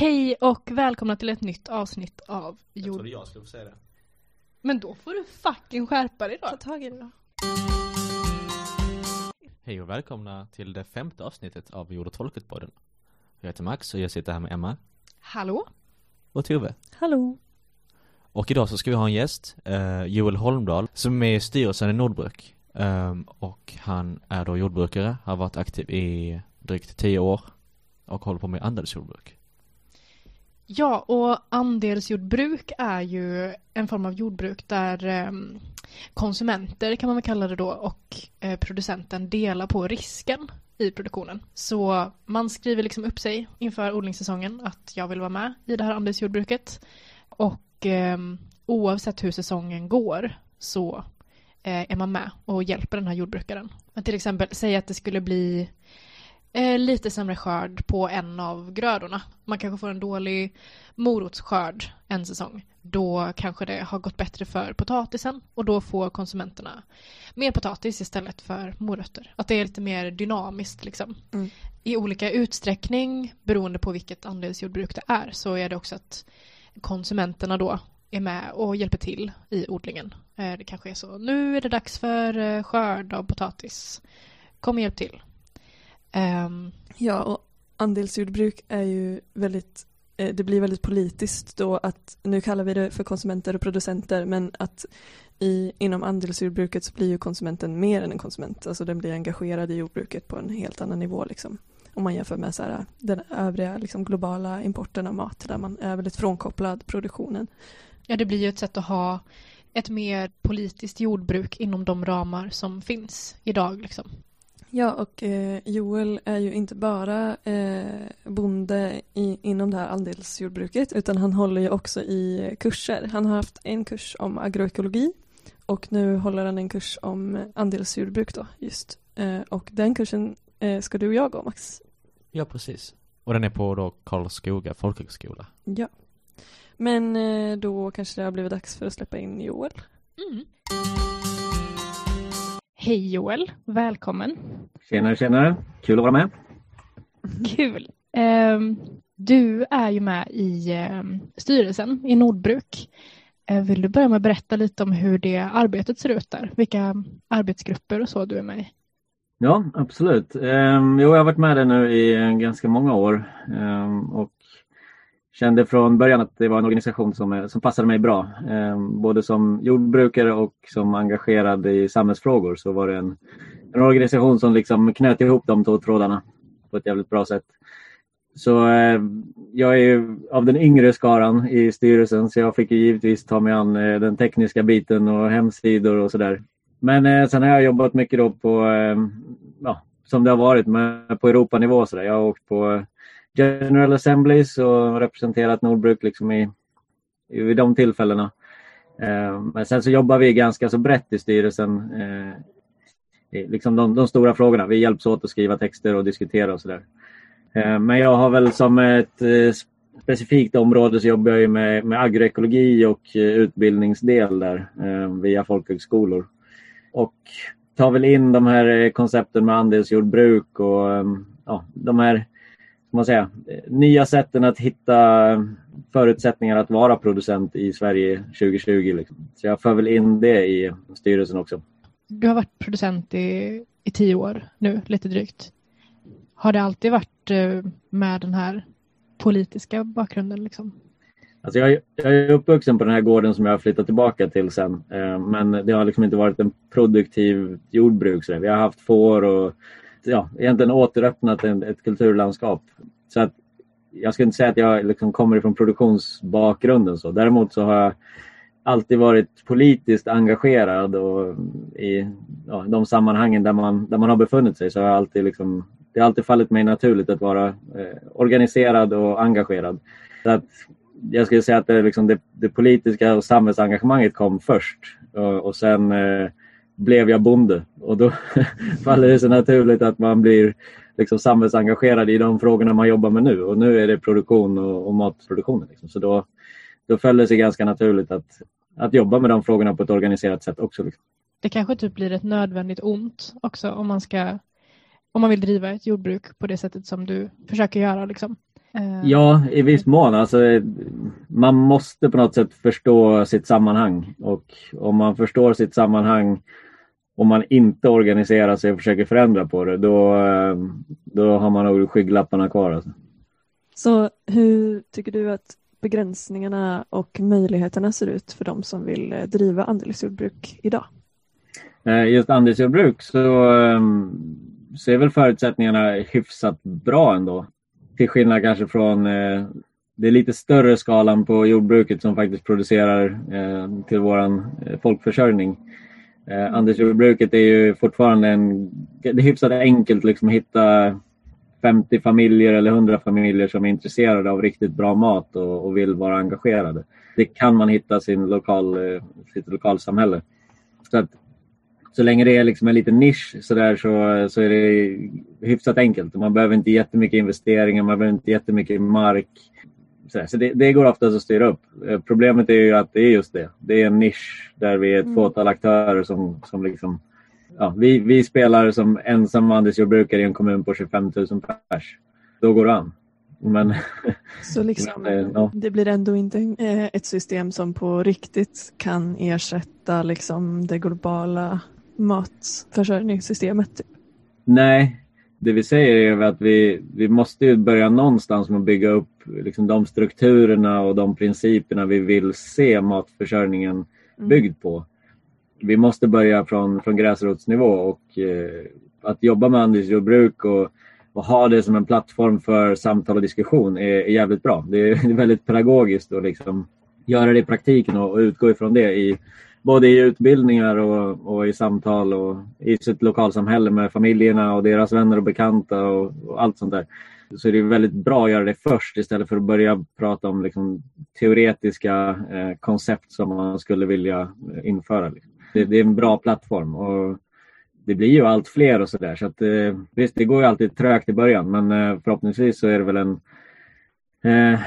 Hej och välkomna till ett nytt avsnitt av Jag Jord... trodde jag skulle få säga det. Men då får du fucking skärpa dig då. Ta tag i det då. Hej och välkomna till det femte avsnittet av Jord och folket-podden. Jag heter Max och jag sitter här med Emma Hallå? och Tove. Hallå. Och idag så ska vi ha en gäst, eh, Joel Holmdahl, som är med i styrelsen i Nordbruk. Ehm, och han är då jordbrukare, har varit aktiv i drygt tio år och håller på med andelsjordbruk. Ja, och andelsjordbruk är ju en form av jordbruk där ehm, konsumenter kan man väl kalla det då och eh, producenten delar på risken i produktionen. Så man skriver liksom upp sig inför odlingssäsongen att jag vill vara med i det här andelsjordbruket. Och ehm, oavsett hur säsongen går så eh, är man med och hjälper den här jordbrukaren. Men till exempel säg att det skulle bli eh, lite sämre skörd på en av grödorna. Man kanske får en dålig morotsskörd en säsong. Då kanske det har gått bättre för potatisen och då får konsumenterna mer potatis istället för morötter. Att det är lite mer dynamiskt liksom. Mm. I olika utsträckning beroende på vilket andelsjordbruk det är så är det också att konsumenterna då är med och hjälper till i odlingen. Eh, Det kanske är så, nu är det dags för eh, skörd av potatis. Kom och hjälp till. Ehm, Ja, och andelsjordbruk är ju väldigt, eh, det blir väldigt politiskt då att, nu kallar vi det för konsumenter och producenter, men att i, inom andelsjordbruket så blir ju konsumenten mer än en konsument, alltså den blir engagerad i jordbruket på en helt annan nivå liksom. Om man jämför med så här, den övriga liksom, globala importen av mat där man är väldigt frånkopplad produktionen. Ja, det blir ju ett sätt att ha ett mer politiskt jordbruk inom de ramar som finns idag. Liksom. Ja, och eh, Joel är ju inte bara eh, bonde i, inom det här andelsjordbruket utan han håller ju också i kurser. Han har haft en kurs om agroekologi och nu håller han en kurs om andelsjordbruk då just. Eh, och den kursen eh, ska du och jag gå Max. Ja, precis. Och den är på då Karlskoga folkhögskola. Ja. Men eh, då kanske det har blivit dags för att släppa in Joel. Mm. Hej Joel, välkommen. Tjenare, tjenare. Kul att vara med. Kul. Ehm, du är ju med i ehm, styrelsen i Nordbruk. Eh, vill du börja med att berätta lite om hur det arbetet ser ut där? Vilka arbetsgrupper och så du är med i? Ja, absolut. Um, jo, jag har varit med där nu i ganska många år ehm, och kände från början att det var en organisation som, eh, som passade mig bra. Ehm, både som jordbrukare och som engagerad i samhällsfrågor så var det en, en organisation som liksom knöt ihop de två trådarna på ett jävligt bra sätt. Så eh, jag är ju av den yngre skaran i styrelsen så jag fick ju givetvis ta mig an eh, den tekniska biten och hemsidor och sådär. Men eh, sen har jag jobbat mycket då på, eh, ja, som det har varit, med, på Europanivå. Så där. Jag har åkt på General Assemblies och representerat Nordbruk liksom i, i, vid de tillfällena. Eh, men sen så jobbar vi ganska så brett i styrelsen. Eh, i liksom de, de stora frågorna. Vi hjälps åt att skriva texter och diskutera och sådär. Eh, men jag har väl som ett eh, specifikt område så jobbar jag ju med, med agroekologi och eh, utbildningsdel där eh, via folkhögskolor. Och tar väl in de här eh, koncepten med andelsjordbruk och eh, ja, de här man säga, nya sätten att hitta förutsättningar att vara producent i Sverige 2020. Liksom. Så jag för väl in det i styrelsen också. Du har varit producent i, i tio år nu, lite drygt. Har det alltid varit eh, med den här politiska bakgrunden? Liksom? Alltså jag, är- jag är uppvuxen på den här gården som jag har flyttat tillbaka till sen. Eh, Men det har liksom inte varit en produktiv jordbruk. Vi har haft får och ja, egentligen återöppnat en, ett kulturlandskap. Så att jag skulle inte säga att jag liksom kommer ifrån produktionsbakgrunden. Så. Däremot så har jag alltid varit politiskt engagerad och i ja, de sammanhangen där man, där man har befunnit sig så har jag alltid liksom, det har alltid fallit mig naturligt att vara eh, organiserad och engagerad. Så att jag skulle säga att det, liksom det, det politiska och samhällsengagemanget kom först och, och sen eh, blev jag bonde och då faller det sig naturligt att man blir liksom samhällsengagerad i de frågorna man jobbar med nu och nu är det produktion och, och matproduktion. Liksom. Så då, då föll det sig ganska naturligt att, att jobba med de frågorna på ett organiserat sätt också. Liksom. Det kanske typ blir ett nödvändigt ont också om man ska om man vill driva ett jordbruk på det sättet som du försöker göra. Liksom. Eh, Ja, i viss mån. Alltså, man måste på något sätt förstå sitt sammanhang och om man förstår sitt sammanhang och man inte organiserar sig och försöker förändra på det, då, eh, då har man nog skygglapparna kvar. Alltså. Så hur tycker du att begränsningarna och möjligheterna ser ut för de som vill eh, driva andelsjordbruk idag? Eh, Just andelsjordbruk så, är väl förutsättningarna hyfsat bra ändå. Till skillnad kanske från det lite större skalan på jordbruket som faktiskt producerar till våran folkförsörjning. Eh, andelsjordbruket är ju fortfarande en, det är hyfsat enkelt liksom att hitta 50 familjer eller 100 familjer som är intresserade av riktigt bra mat och, och vill vara engagerade. Det kan man hitta sin lokal, eh, sitt lokalsamhälle. Så, att, så länge det är liksom en liten nisch så, där så, så är det hyfsat enkelt. Man behöver inte jättemycket investeringar, man behöver inte jättemycket mark. Så, det, det går oftast att styra upp. Eh, Problemet är ju att det är just det. Det är en nisch där vi är ett Mm. fåtal aktörer som, som liksom Ja, vi, vi spelar som ensam andelsjordbrukare i en kommun på 25 000 pers. Då går det an. Men Så liksom, Men, eh, ja. det blir ändå inte eh, ett system som på riktigt kan ersätta liksom, det globala matförsörjningssystemet. Nej, det vi säger är att vi, vi måste ju börja någonstans med att bygga upp liksom de strukturerna och de principerna vi vill se matförsörjningen Mm. byggd på. Vi måste börja från, från gräsrotsnivå och eh, att jobba med andelsjordbruk och, och ha det som en plattform för samtal och diskussion är, är jävligt bra. Det är, det är väldigt pedagogiskt att liksom göra det i praktiken och, och utgå ifrån det i både i utbildningar och, och i samtal och i sitt lokalsamhälle med familjerna och deras vänner och bekanta och, och allt sånt där. Så det är väldigt bra att göra det först istället för att börja prata om liksom, teoretiska eh, koncept som man skulle vilja eh, införa. Liksom. Det, det är en bra plattform och det blir ju allt fler och sådär. Så att, eh, visst, det går ju alltid trögt i början men eh, förhoppningsvis så är det väl en eh,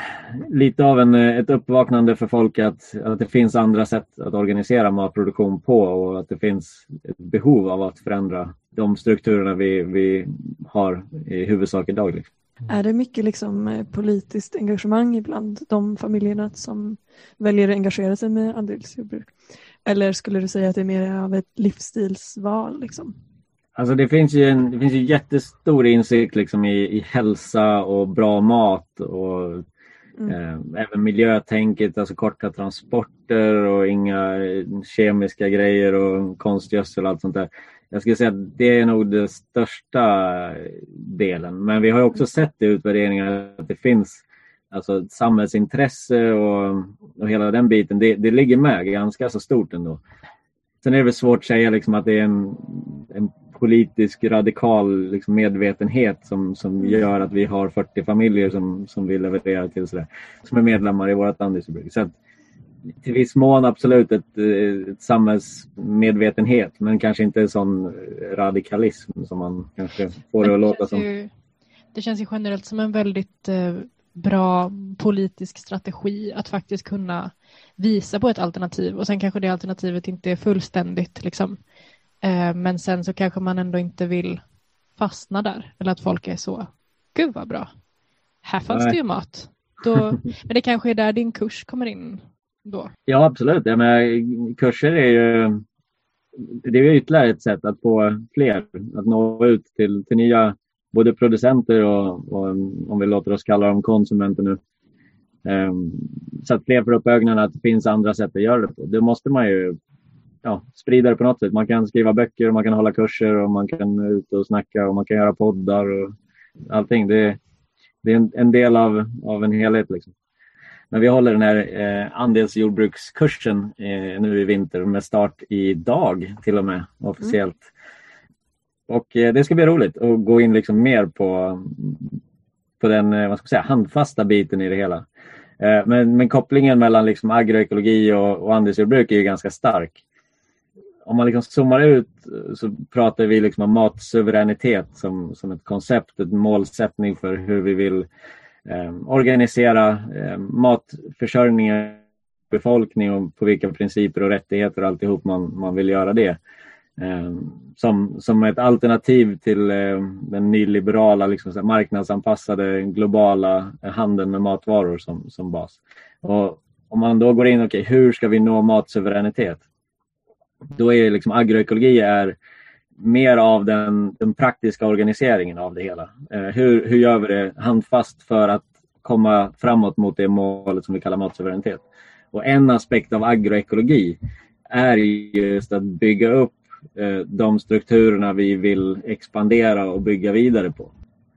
lite av en, eh, ett uppvaknande för folk att, att det finns andra sätt att organisera matproduktion på och att det finns ett behov av att förändra de strukturerna vi, vi har i huvudsak idag. Liksom. Är det mycket liksom, eh, politiskt engagemang ibland de familjerna som väljer att engagera sig med andelsjordbruk? Eller skulle du säga att det är mer av ett livsstilsval? Liksom? Alltså det finns ju en det finns ju jättestor insikt liksom i, i hälsa och bra mat och Mm. eh, även miljötänket, alltså korta transporter och inga eh, kemiska grejer och konstgödsel och allt sånt där. Jag skulle säga att det är nog den största delen. Men vi har också sett i utvärderingar att det finns alltså samhällsintresse och, och hela den biten. Det, det ligger med ganska så stort ändå. Sen är det väl svårt att säga liksom att det är en, en politisk radikal liksom medvetenhet som, som gör att vi har 40 familjer som, som vill leverera till sådär, som är medlemmar i vårt andelsjordbruk. Så att, till viss mån absolut ett, ett samhällsmedvetenhet men kanske inte en sån radikalism som man kanske får det att låta som. Ju, det känns ju generellt som en väldigt eh, bra politisk strategi att faktiskt kunna visa på ett alternativ och sen kanske det alternativet inte är fullständigt liksom. Eh, men sen så kanske man ändå inte vill fastna där eller att folk är så, gud vad bra, här fanns Nej. det ju mat. Då, men det kanske är där din kurs kommer in då. Ja absolut, ja, men kurser är ju det är ytterligare ett sätt att få fler att nå ut till, till nya både producenter och, och om vi låter oss kalla dem konsumenter nu. Ehm, så att fler får upp ögonen att det finns andra sätt att göra det på. Det måste man ju ja, sprida det på något sätt. Man kan skriva böcker, och man kan hålla kurser och man kan ut och snacka och man kan göra poddar och allting. Det, det är en, en del av, av en helhet. Liksom. Men vi håller den här eh, andelsjordbrukskursen eh, nu i vinter med start idag till och med officiellt. Och eh, det ska bli roligt att gå in liksom mer på, på den eh, vad ska man säga, handfasta biten i det hela. Eh, men, men kopplingen mellan liksom agroekologi och, och andelsjordbruk är ju ganska stark. Om man liksom zoomar ut eh, så pratar vi liksom om matsuveränitet som, som ett koncept, en målsättning för hur vi vill eh, organisera eh, matförsörjningen befolkning och på vilka principer och rättigheter och alltihop man, man vill göra det. Eh, som, som ett alternativ till eh, den nyliberala liksom, så marknadsanpassade globala handeln med matvaror som, som bas. Och om man då går in, okej, okay, hur ska vi nå matsuveränitet? Då är liksom agroekologi är mer av den, den praktiska organiseringen av det hela. Eh, hur, hur gör vi det handfast för att komma framåt mot det målet som vi kallar matsuveränitet? Och en aspekt av agroekologi är just att bygga upp eh, de strukturerna vi vill expandera och bygga vidare på.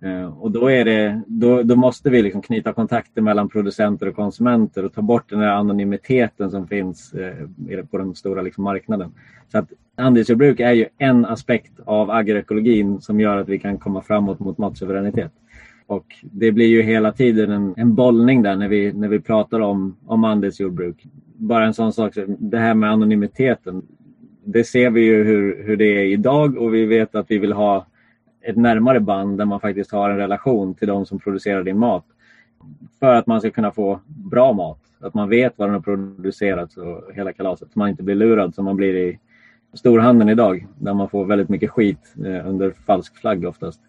Eh, och då, är det, då, då måste vi liksom knyta kontakter mellan producenter och konsumenter och ta bort den här anonymiteten som finns eh, på den stora liksom marknaden. Så att andelsjordbruk är ju en aspekt av agroekologin som gör att vi kan komma framåt mot matsuveränitet. Och det blir ju hela tiden en, en bollning där när vi, när vi pratar om, om andelsjordbruk. Bara en sån sak, det här med anonymiteten. Det ser vi ju hur, hur det är idag och vi vet att vi vill ha ett närmare band där man faktiskt har en relation till de som producerar din mat. För att man ska kunna få bra mat. Att man vet vad den har producerats och hela kalaset. Så man inte blir lurad som man blir i storhandeln idag. Där man får väldigt mycket skit eh, under falsk flagg oftast.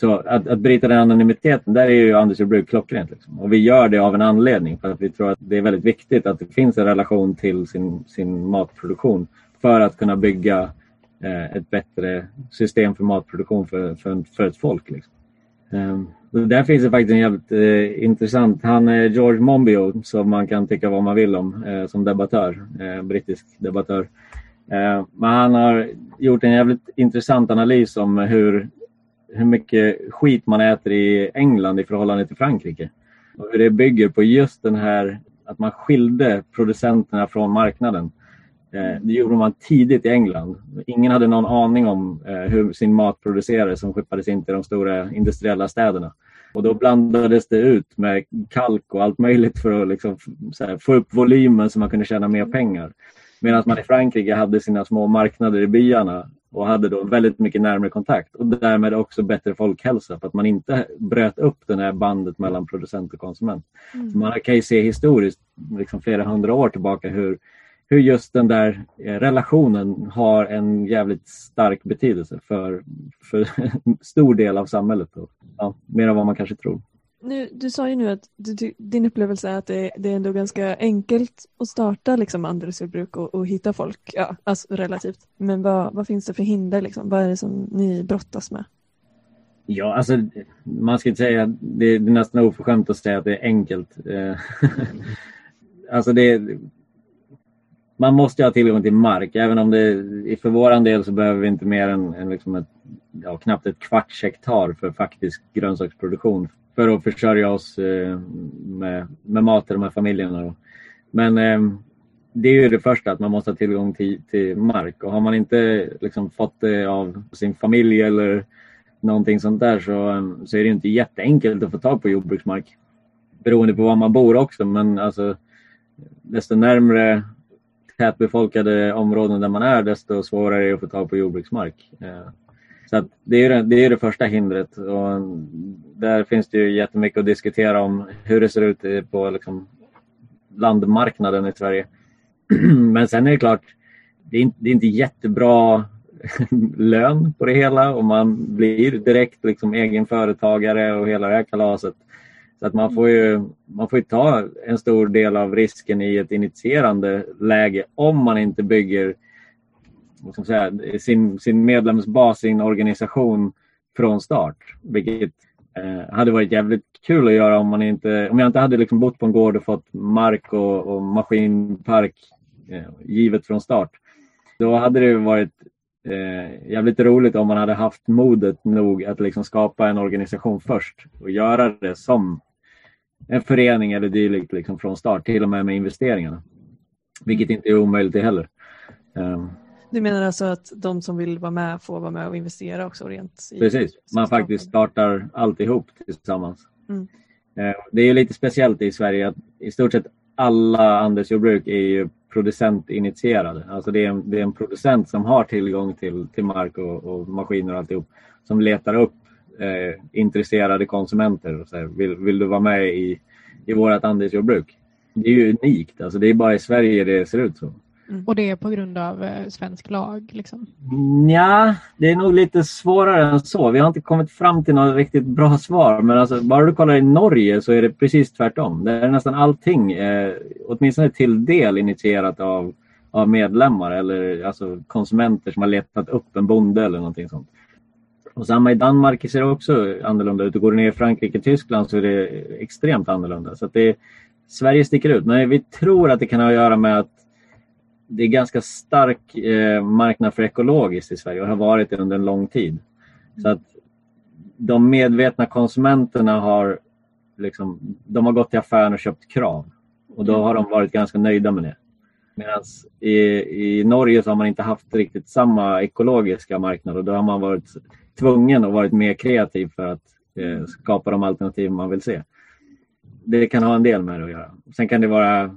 Så att, att bryta den anonymiteten, där är ju Anders jordbruk klockrent. Liksom. Och vi gör det av en anledning. För att vi tror att det är väldigt viktigt att det finns en relation till sin, sin matproduktion. För att kunna bygga Eh, ett bättre system för matproduktion för, för, för ett folk. Liksom. Um, där finns det faktiskt en jävligt eh, intressant, han är George Monbiot som man kan tycka vad man vill om eh, som debattör, eh, brittisk debattör. Ehm, men han har gjort en jävligt intressant analys om hur, hur mycket skit man äter i England i förhållande till Frankrike. Och hur det bygger på just den här att man skilde producenterna från marknaden. Eh, det gjorde man tidigt i England. Ingen hade någon aning om eh, hur sin mat producerades som skippades in till de stora industriella städerna. Och då blandades det ut med kalk och allt möjligt för att liksom, här, få upp volymen så man kunde tjäna mer pengar. Medan man i Frankrike hade sina små marknader i byarna och hade då väldigt mycket närmare kontakt och därmed också bättre folkhälsa för att man inte bröt upp det här bandet mellan producent och konsument. Mm. Man kan ju se historiskt, liksom flera hundra år tillbaka, hur hur just den där eh, relationen har en jävligt stark betydelse för, för en stor del av samhället. Och, ja, mer än vad man kanske tror. Nu, du sa ju nu att du, din upplevelse är att det, det, är ändå ganska enkelt att starta liksom, andelsjordbruk och, och hitta folk, ja, alltså relativt. Men vad, vad finns det för hinder? Liksom? Vad är det som ni brottas med? Ja, alltså man ska inte säga, det, är nästan oförskämt att säga att det är enkelt. Eh, alltså det, man måste ha tillgång till mark. Även om det för vår del så behöver vi inte mer än, än liksom ett, ja, knappt ett kvarts hektar för faktisk grönsaksproduktion för att försörja oss eh, med, med mat till de här familjerna. Men eh, det är ju det första, att man måste ha tillgång till, till mark. Och har man inte liksom, fått det av sin familj eller någonting sånt där så, eh, så är det inte jätteenkelt att få tag på jordbruksmark. Beroende på var man bor också, men alltså desto närmre tätbefolkade områden där man är desto svårare är det att få tag på jordbruksmark. Eh, så det, är det, det är det första hindret och där finns det ju jättemycket att diskutera om hur det ser ut på liksom landmarknaden i Sverige. Men sen är det klart, det är inte, det är inte jättebra lön på det hela och man blir direkt liksom egen företagare och hela det här kalaset. Så att man får ju man får ta en stor del av risken i ett initierande läge om man inte bygger vad säga, sin, sin medlemsbas, sin organisation från start. Vilket eh, hade varit jävligt kul att göra om, man inte, om jag inte hade liksom bott på en gård och fått mark och, och maskinpark eh, givet från start. Då hade det varit eh, jävligt roligt om man hade haft modet nog att liksom skapa en organisation först och göra det som en förening eller dylikt liksom från start, till och med med investeringarna. Vilket inte är omöjligt heller. Um, du menar alltså att de som vill vara med får vara med och investera också rent? I, precis, man faktiskt startar alltihop tillsammans. Mm. Uh, det är lite speciellt i Sverige att i stort sett alla andelsjordbruk är ju producentinitierade. Alltså det är, en, det är en producent som har tillgång till, till mark och, och maskiner och alltihop som letar upp eh, intresserade konsumenter. Och här, vill, vill du vara med i, i vårt andelsjordbruk? Det är ju unikt. Alltså, det är bara i Sverige det ser ut så. Mm. Och det är på grund av eh, svensk lag liksom. Ja, det är nog lite svårare än så. Vi har inte kommit fram till något riktigt bra svar. Men alltså, bara du kollar i Norge så är det precis tvärtom. Där är nästan allting, eh, åtminstone till del, initierat av, av medlemmar eller alltså, konsumenter som har letat upp en bonde eller någonting sånt. Och samma i Danmark ser det också annorlunda ut. Går du ner i Frankrike och Tyskland så är det extremt annorlunda. Så att det, Sverige sticker ut. Men vi tror att det kan ha att göra med att det är ganska stark eh, marknad för ekologiskt i Sverige och har varit det under en lång tid. Så att de medvetna konsumenterna har, liksom, de har gått till affären och köpt krav. Och då har de varit ganska nöjda med det. Medan i, i Norge så har man inte haft riktigt samma ekologiska marknad och då har man varit tvungen och varit mer kreativ för att eh, skapa de alternativ man vill se. Det kan ha en del med det att göra. Sen kan det vara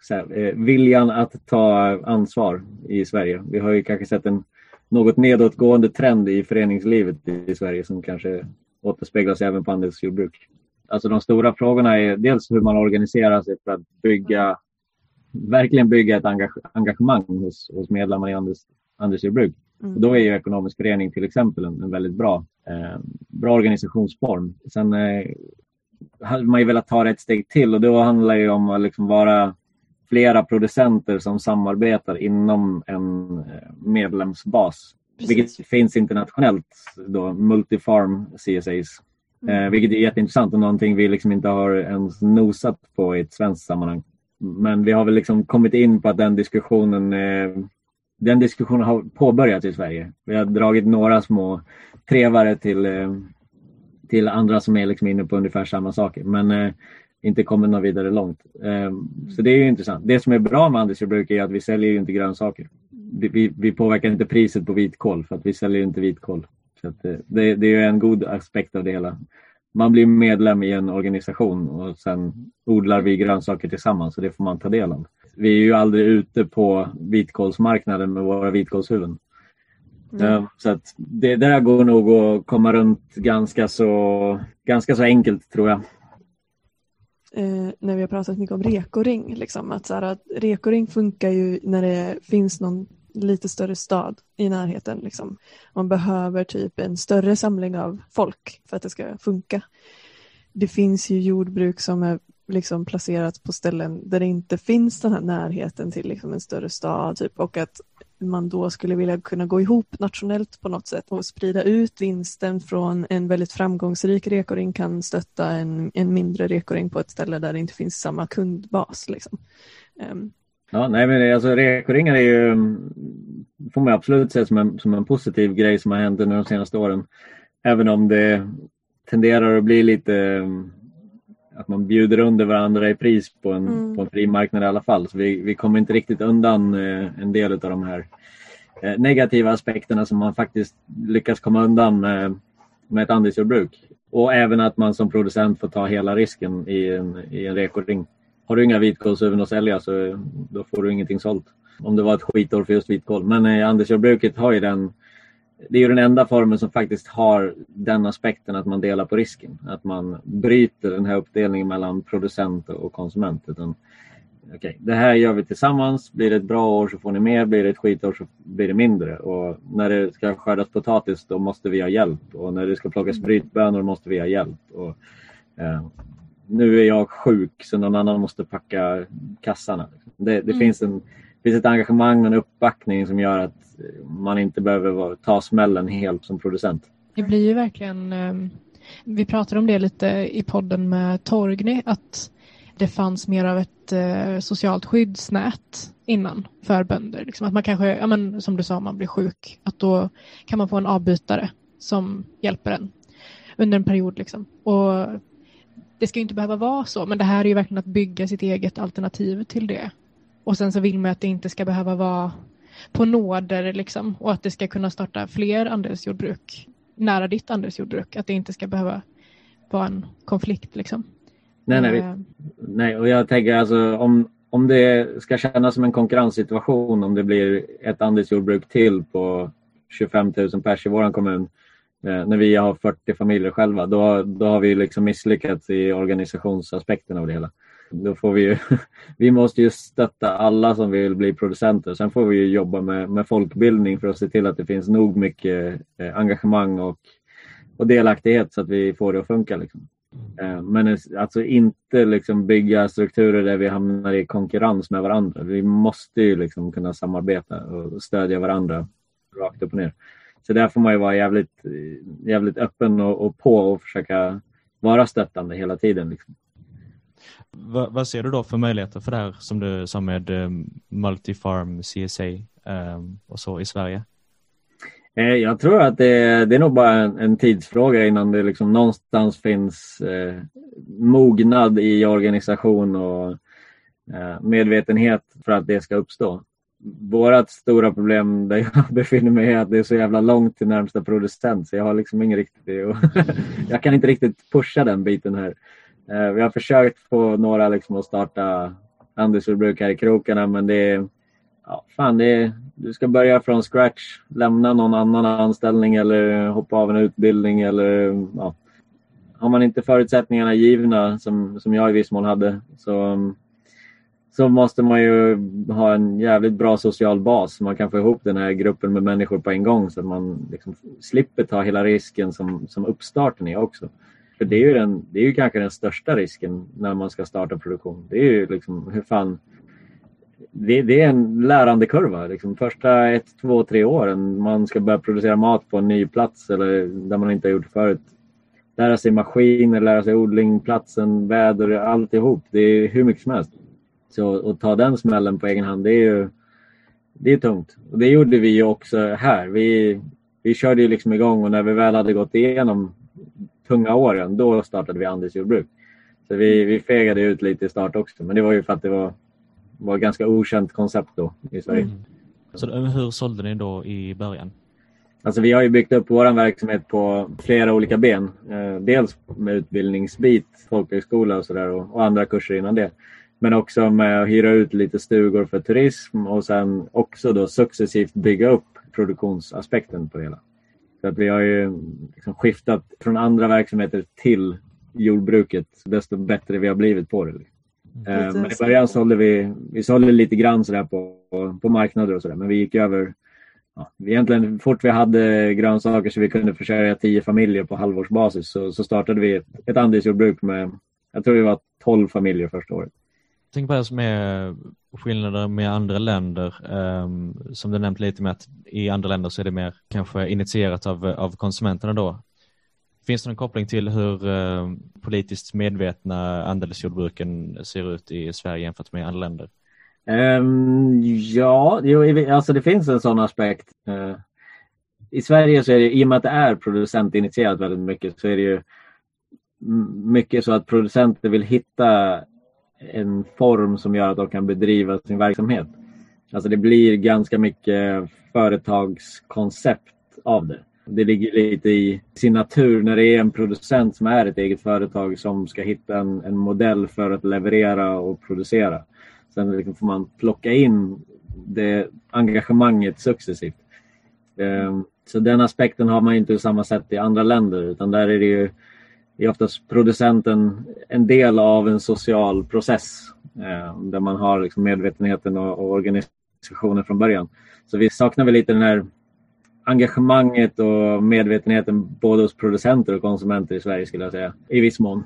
så här, eh, viljan att ta ansvar i Sverige. Vi har ju kanske sett en något nedåtgående trend i föreningslivet i Sverige som kanske återspeglas även på andelsjordbruk. Alltså de stora frågorna är dels hur man organiserar sig för att bygga, verkligen bygga ett engage, engagemang hos, hos medlemmar i andels, andelsjordbruk. Mm. Och då är ju ekonomisk förening till exempel en, en väldigt bra, eh, bra organisationsform. Sen eh, hade man ju velat ta det ett steg till och då handlar det om att liksom vara flera producenter som samarbetar inom en eh, medlemsbas. Precis. Vilket finns internationellt, då, multifarm CSAs. Mm. Eh, vilket är jätteintressant och någonting vi liksom inte har ens nosat på i ett svenskt sammanhang. Men vi har väl liksom kommit in på att den diskussionen eh, den diskussionen har påbörjats i Sverige. Vi har dragit några små trevare till, eh, till andra som är liksom inne på ungefär samma saker. Men eh, inte kommit något vidare långt. Eh, så det är ju intressant. Det som är bra med andelsjordbruk är att vi säljer ju inte grönsaker. Vi, vi, påverkar inte priset på vitkål för att vi säljer ju inte vitkål. Så att, eh, det, det är en god aspekt av det hela. Man blir medlem i en organisation och sen odlar vi grönsaker tillsammans och det får man ta del av. Vi är ju aldrig ute på vitkålsmarknaden med våra vitkålshuvuden. Mm. Eh, Så att det där går nog att komma runt ganska så, ganska så enkelt tror jag. eh, när vi har pratat mycket om rekoring. Liksom, att, så här, att rekoring funkar ju när det finns någon lite större stad i närheten. Liksom. Man behöver typ en större samling av folk för att det ska funka. Det finns ju jordbruk som är liksom placerat på ställen där det inte finns den här närheten till liksom en större stad typ, och att man då skulle vilja kunna gå ihop nationellt på något sätt och sprida ut vinsten från en väldigt framgångsrik rekoring kan stötta en, en mindre rekoring på ett ställe där det inte finns samma kundbas. Liksom. Um. Ja, nej, men alltså, rekoringar är ju, får man absolut se som en, som en positiv grej som har hänt under de senaste åren. Även om det tenderar att bli lite att man bjuder under varandra i pris på en, Mm. på en fri marknad i alla fall. Så vi, vi kommer inte riktigt undan eh, en del av de här eh, negativa aspekterna som man faktiskt lyckas komma undan med, med ett andelsjordbruk. Och även att man som producent får ta hela risken i en, i en rekoring. Har du inga vitkålshuvuden att sälja så då får du ingenting sålt. Om det var ett skitår för just vitkål. Men eh, andelsjordbruket har ju den det är ju den enda formen som faktiskt har den aspekten att man delar på risken. Att man bryter den här uppdelningen mellan producent och konsument. Utan, okay, det här gör vi tillsammans. Blir det ett bra år så får ni mer. Blir det ett skitår så blir det mindre. Och när det ska skördas potatis då måste vi ha hjälp. Och när det ska plockas brytbönor måste vi ha hjälp. Och, eh, nu är jag sjuk så någon annan måste packa kassarna. Det, det Mm. finns, en, finns ett engagemang och en uppbackning som gör att man inte behöver ta smällen helt som producent. Det blir ju verkligen, ehm, vi pratade om det lite i podden med Torgny, att det fanns mer av ett eh, socialt skyddsnät innan för bönder. Liksom att man kanske, ja, men, som du sa, om man blir sjuk, att då kan man få en avbytare som hjälper en under en period. Liksom. Och det ska ju inte behöva vara så, men det här är ju verkligen att bygga sitt eget alternativ till det. Och sen så vill man att det inte ska behöva vara på nåder liksom, och att det ska kunna starta fler andelsjordbruk nära ditt andelsjordbruk. Att det inte ska behöva vara en konflikt. Liksom. Nej, nej, Eh, nej, och jag tänker alltså om, om det ska kännas som en konkurrenssituation om det blir ett andelsjordbruk till på 25 000 pers i vår kommun eh, när vi har 40 familjer själva, då, då har vi liksom misslyckats i organisationsaspekten av det hela. Då får vi ju, vi måste ju stötta alla som vill bli producenter. Sen får vi ju jobba med, med folkbildning för att se till att det finns nog mycket eh, engagemang och, och delaktighet så att vi får det att funka. Liksom. Eh, men alltså inte liksom bygga strukturer där vi hamnar i konkurrens med varandra. Vi måste ju liksom kunna samarbeta och stödja varandra rakt upp och ner. Så där får man ju vara jävligt, jävligt öppen och, och på och försöka vara stöttande hela tiden. Liksom. Vad, vad, ser du då för möjligheter för det här som du sa med um, Multifarm CSA um, ehm, och så i Sverige? Eh, jag tror att det, det är nog bara en, en, tidsfråga innan det liksom någonstans finns eh, mognad i organisation och eh, medvetenhet för att det ska uppstå. Vårat stora problem där jag befinner mig är att det är så jävla långt till närmsta producent så jag har liksom ingen riktig... jag kan inte riktigt pusha den biten här. Eh, vi har försökt få några liksom att starta handelsjordbruk här i krokarna men det är... Ja, fan, det är, du ska börja från scratch, lämna någon annan anställning eller hoppa av en utbildning eller ja, har man inte förutsättningarna givna som, som jag i viss mån hade så, så måste man ju ha en jävligt bra social bas så man kan få ihop den här gruppen med människor på en gång så att man liksom slipper ta hela risken som, som uppstarten är också. För det är, ju den, det är ju kanske den största risken när man ska starta produktion. Det är ju liksom hur fan det, det, är en lärandekurva. Liksom första ett, två, tre åren man ska börja producera mat på en ny plats eller där man inte har gjort förut. Lära sig maskiner, lära sig odling, platsen, väder, alltihop. Det är hur mycket som helst. Så att ta den smällen på egen hand, det är ju det är tungt. Och det gjorde vi ju också här. Vi, vi körde ju liksom igång och när vi väl hade gått igenom tunga åren, då startade vi andelsjordbruk. Så vi, vi fegade ut lite i start också, men det var ju för att det var var ett ganska okänt koncept då i Sverige. Mm. Så hur sålde ni då i början? Alltså vi har ju byggt upp vår verksamhet på flera olika ben. Eh, dels med utbildningsbit, folkhögskola och sådär och, och, andra kurser innan det. Men också med att hyra ut lite stugor för turism och sen också då successivt bygga upp produktionsaspekten på det hela. Så att vi har ju liksom skiftat från andra verksamheter till jordbruket desto bättre vi har blivit på det. Eh, men i början sålde vi, vi sålde lite grann sådär på, på marknader och sådär. Men vi gick över, ja, egentligen fort vi hade grönsaker så vi kunde försörja tio familjer på halvårsbasis så, så startade vi ett, ett andelsjordbruk med, jag tror vi var tolv familjer första året tänker på det som är skillnader med andra länder. Um, som du nämnt lite med att i andra länder så är det mer kanske initierat av, av konsumenterna då. Finns det någon koppling till hur uh, politiskt medvetna andelsjordbruken ser ut i Sverige jämfört med andra länder? Um, ja, jo, alltså det finns en sån aspekt. Uh, I Sverige så är det, i och med att det är producentinitierat väldigt mycket, så är det ju mycket så att producenter vill hitta en form som gör att de kan bedriva sin verksamhet. Alltså det blir ganska mycket företagskoncept av det. Det ligger lite i sin natur när det är en producent som är ett eget företag som ska hitta en, en modell för att leverera och producera. Sen liksom får man plocka in det engagemanget successivt. Ehm, så den aspekten har man inte på samma sätt i andra länder utan där är det ju är oftast producenten en del av en social process eh, där man har liksom medvetenheten och, och organisationen från början. Så vi saknar väl lite den här engagemanget och medvetenheten både hos producenter och konsumenter i Sverige skulle jag säga. I viss mån.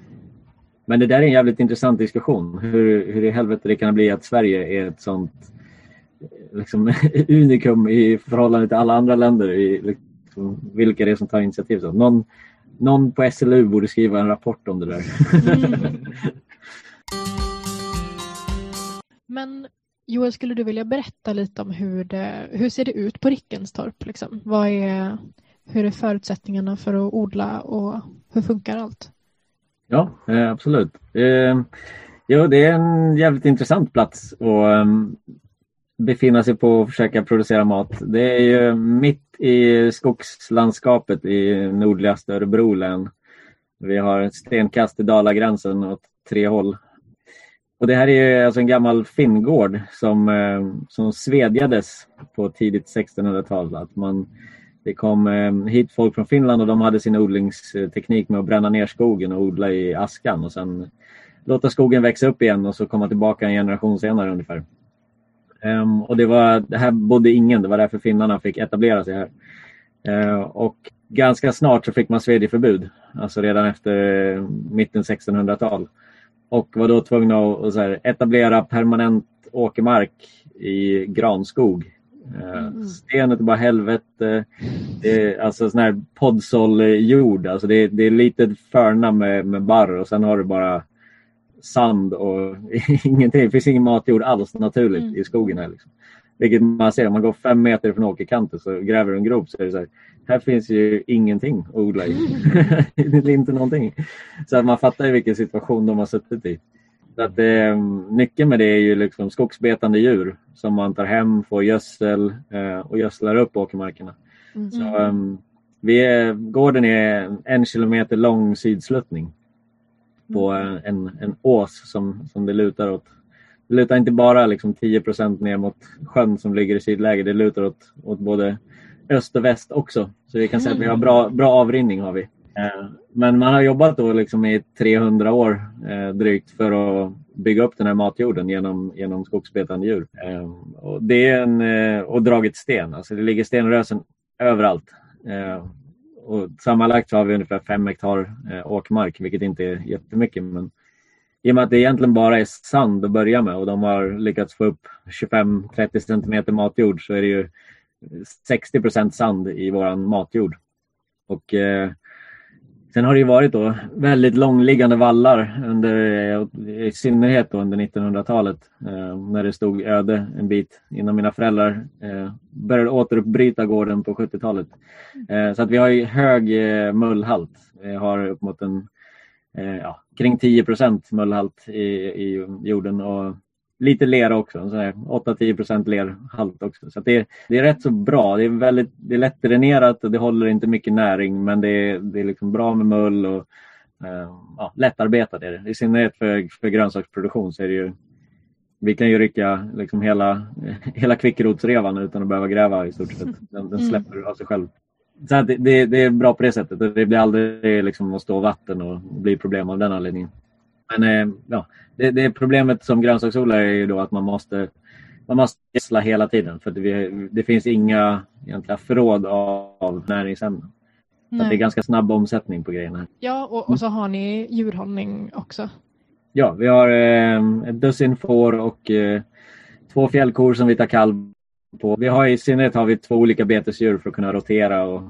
Men det där är en jävligt intressant diskussion. Hur, hur i helvete det kan bli att Sverige är ett sånt liksom, unikum i förhållande till alla andra länder. I, liksom, vilka det är som tar initiativ. Så. Någon, någon på SLU borde skriva en rapport om det där. Men Joel, skulle du vilja berätta lite om hur det hur ser det ut på Rickenstorp? Liksom? Vad är, hur är förutsättningarna för att odla och hur funkar allt? Ja, eh, absolut. Eh, jo, det är en jävligt intressant plats att um, befinna sig på och försöka producera mat. Det är ju mitt i skogslandskapet i nordligaste Örebro län. Vi har ett stenkast till Dalagränsen åt tre håll och det här är alltså en gammal finngård som, eh, som svedjades på tidigt 1600-tal. Att man, det kom eh, hit folk från Finland och de hade sin odlingsteknik med att bränna ner skogen och odla i askan och sen låta skogen växa upp igen och så komma tillbaka en generation senare ungefär. Um, och det, var, det här bodde ingen, det var därför finnarna fick etablera sig här. Uh, och ganska snart så fick man svedjeförbud, alltså redan efter mitten 1600-tal. Och var då tvungna att, att här, etablera permanent åkermark i granskog. Uh, mm. Stenet är bara helvete. Det är alltså sån här podsoljord. Alltså det, det är lite förna med, med barr och sen har du bara sand och ingenting. Det finns ingen matjord alls naturligt mm. i skogen här. Liksom. Vilket man ser om man går fem meter från åkerkanten så gräver du en grop så är det så här, här finns ju ingenting att odla i. det är inte någonting. Så att man fattar ju vilken situation de har suttit i. Så att eh, nyckeln med det är ju liksom skogsbetande djur som man tar hem, får gödsel eh, och gödslar upp åkermarkerna. Mm. Så, um, vi är, gården är en kilometer lång sydsluttning på mm. en, en ås som, som det lutar åt. Det lutar inte bara liksom 10% ner mot sjön som ligger i sydläge, det lutar åt, åt både öst och väst också. Så vi kan säga att vi har bra, bra avrinning. har vi. Eh, men man har jobbat då liksom i 300 år eh, drygt för att bygga upp den här matjorden genom, genom skogsbetande djur. Eh, och, det är en, och dragit sten, alltså det ligger stenrösen överallt. Och sammanlagt så har vi ungefär fem hektar eh, åkermark, vilket inte är jättemycket. Men i och med att det egentligen bara är sand att börja med och de har lyckats få upp 25-30 centimeter matjord så är det ju 60% sand i våran matjord. Och eh, Sen har det ju varit då väldigt långliggande vallar under, i synnerhet då under 1900-talet eh, när det stod öde en bit innan mina föräldrar eh, började återuppbryta gården på 70-talet. Eh, så att vi har ju hög eh, mullhalt. Vi har upp mot en, eh, ja, kring 10 mullhalt i, i jorden och lite lera också, 8-10% lerhalt också. Så det, det, är rätt så bra. Det är, väldigt, det är lätt dränerat och det håller inte mycket näring men det är, det är liksom bra med mull och uh, ja, lättarbetat är det. I synnerhet för, för grönsaksproduktion så är det ju vi kan ju rycka liksom hela, hela kvickrotsrevan utan att behöva gräva i stort sett. Den, den mm. släpper av sig själv. Så det, det, det, är bra på det sättet. Det blir aldrig liksom att stå vatten och bli problem av den anledningen. Men eh, ja, det, det problemet som grönsaksodlare är ju då att man måste man måste gödsla hela tiden för det, det finns inga egentliga förråd av, av näringsämnen. Så det är ganska snabb omsättning på grejerna. Ja, och, och så har ni djurhållning också. Ja, vi har eh, ett dussin får och eh, två fjällkor som vi tar kalv på. Vi har i synnerhet har vi två olika betesdjur för att kunna rotera och,